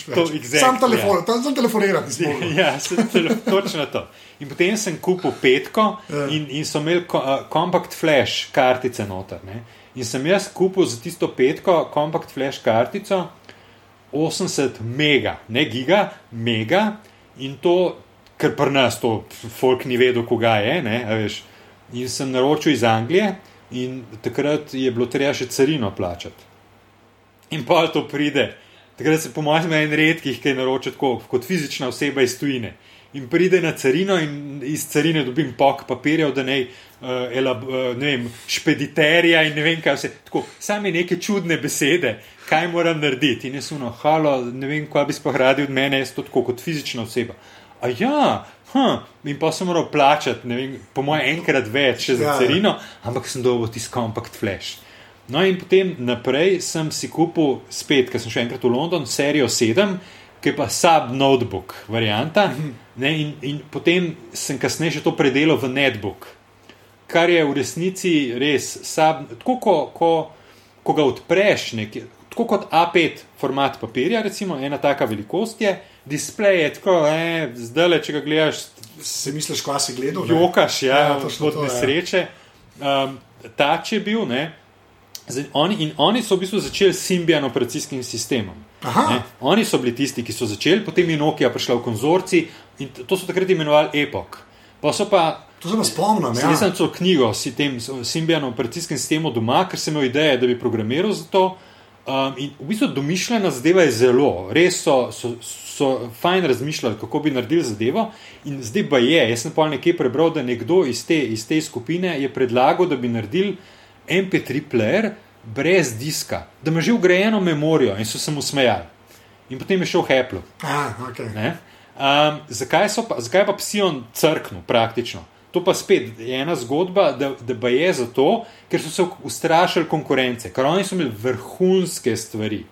več. exactly, Sam telefon, ja. tam sem telefonirati. mogel. (laughs) Ja, tele, točno to. In potem sem kupil petko Ja. in, in so imeli ko- uh, compact flash kartice noter. Ne? In sem jaz kupil za tisto petko compact flash kartico 80 mega, ne giga, mega in to, ker pri nas to folk ni vedel, koga je. Ne, veš. in sem naročil iz Anglije in takrat je bilo treba še carino plačati. In pa to pride. Takrat se, po mojem, en redkih, ki je naročil tako, kot fizična oseba iz tujine. In pride na carino, in iz carine dobim pok papirjev, da naj, uh, elab, uh, ne vem, špediterja in ne vem kaj vse. Tako, same neke čudne besede, kaj moram narediti. In jaz uno, halo, ne vem, kaj bi sploh radi od mene, jaz to tako kot fizična oseba. A ja, hm, in pa sem moral plačati, ne vem, po mojem, enkrat več še za Ja, ja. carino, ampak sem dobil tisti compact flash. No, in potem naprej sem si kupil, spet, ker sem šel enkrat v London, serijo 7, ki je pa sub notebook varianta. Ne, in, in potem sem kasneje še to predelal v netbook, kar je v resnici res sub. Tako, ko, ko, ko ga odpreš, nekje, tako kot A5 format papirja, recimo ena taka velikost je, displej je tako, eh, zdaj le, če ga gledaš, Se misliš, kva si gledal? ne? jokaš, ja, Ja, ja točno od to, ja. nesreče. Um, tač je bil, ne. Zdaj, oni, in oni so v bistvu začeli s Symbian operacijskim sistemom. Oni so bili tisti, ki so začeli, potem je Nokia prišla v konzorci in to so takrat imenovali Epoch. Pa so pa To se pa spomnim. Ja. Ja. Sem celo knjigo s tem Symbian operacijskim sistemom doma, ker sem imel ideje, da bi programiral za to. Um, in v bistvu domišljena zadeva je zelo, res so, so, so fajn razmišljali, kako bi naredili zadevo. In zdaj pa je, jaz sem pa nekje prebral, da nekdo iz te, iz te skupine je predlagal, da bi naredili MP3 player brez diska, da ima že ugrajeno memorijo in so se mu smejali. In potem je šel Heplo. A, okay. Ne? Um, zakaj, so pa, zakaj pa Psion crknil praktično? To pa spet je ena zgodba, da, da je zato, ker so se ustrašili konkurence, ker oni so imeli vrhunske stvari.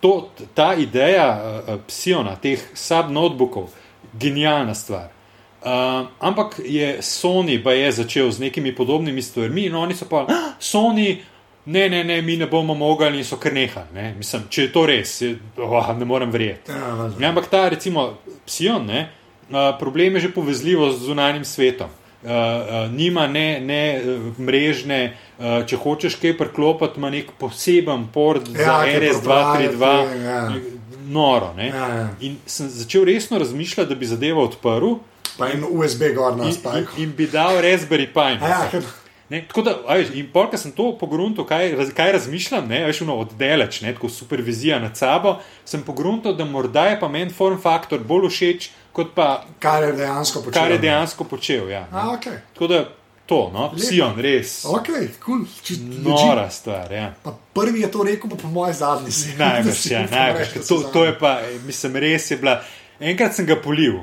To, ta ideja uh, Psiona, teh sub-notebookov, genialna stvar. Uh, ampak je Sony pa je začel z nekimi podobnimi stvarmi in oni so pa, ah, Sony, ne, ne, ne, mi ne bomo mogli in so kar nehali. Ne? Mislim, če je to res, je, oh, ne morem verjeti. Ja. Ja, ampak ta, recimo, Psion, ne, uh, problem je že povezljivost z zunanjim svetom. Uh, uh, nima ne, ne uh, mrežne, uh, če hočeš kaj preklopiti, ima nek poseben port Ja, za kaj RS232, propagati, ja. noro. Ne? Ja, ja. In sem začel resno razmišljati, da bi zadevo odprl Pa en USB gor na in, in, spajku. in bi dal Raspberry Pi. Ja, ker- Ne, tako da, veš, in pol, ko sem to pogruntal, kaj, raz, kaj razmišljam, ne, veš, ono oddaleč, ne, tako supervizija nad sabo, sem pogruntal, da morda je pa meni form faktor bolj všeč, kot pa Kar je dejansko počel. kar je ne. dejansko počel. Ja, ne. A, ok. Tako da to, no. Sion, res. Ok, cool. Če- Nora stvar, ja. Pa prvi je to rekel, pa po mojem zadnji si. (laughs) Najbrž, ja, (laughs) najbrž. ker To, to je pa, mislim, res je bila. Enkrat sem ga polil,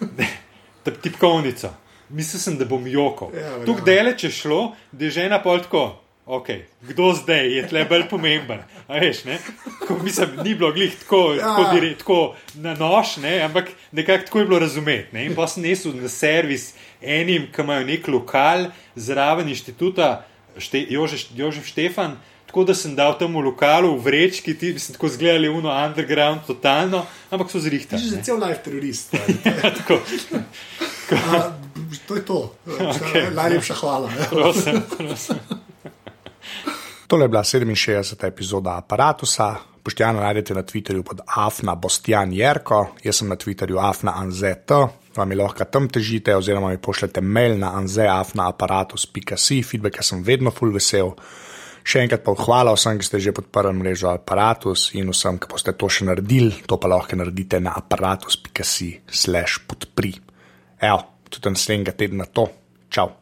(laughs) tipkovnico. Mislil sem, da bom jokal. Ja, Ja, Tukaj daleč je šlo, da je žena pol tako. Okay, kdo zdaj je tle bolj pomemben? A Veš, ne? Ko, mislim, ni bilo glih tako, Ja. tako, dire, tako na nož, ne? ampak nekako tako je bilo razumeti. Ne? In pa sem nesel na servis enim, ki imajo nek lokal zraven inštituta šte, Jožef, Jožef Štefan. Tako da sem dal tam v lokalu, v vrečki, ti bi se tako zgledali, uno, underground, totalno, ampak so zrihtali. že cel life terorist. (laughs) Tako, A, to je to. Okay. Najlepša hvala. prosim, prosim. Tole je bila 67. epizoda aparata. Poštjana najdete na Twitterju pod Afna Bostjan Jerko, jaz sem na Twitterju Afna Anzet, vam je lahko tam težite, oziroma mi pošljete mail na anzeafnaaparatus.si, feedback sem vedno full vesel. Še enkrat pa hvala vsem, ki ste že podprli mrežo Apparatus in vsem, ki boste to še naredili, to pa lahko naredite na aparatus.si slash podpri. Evo, tudi naslednjega tedna to. Čau!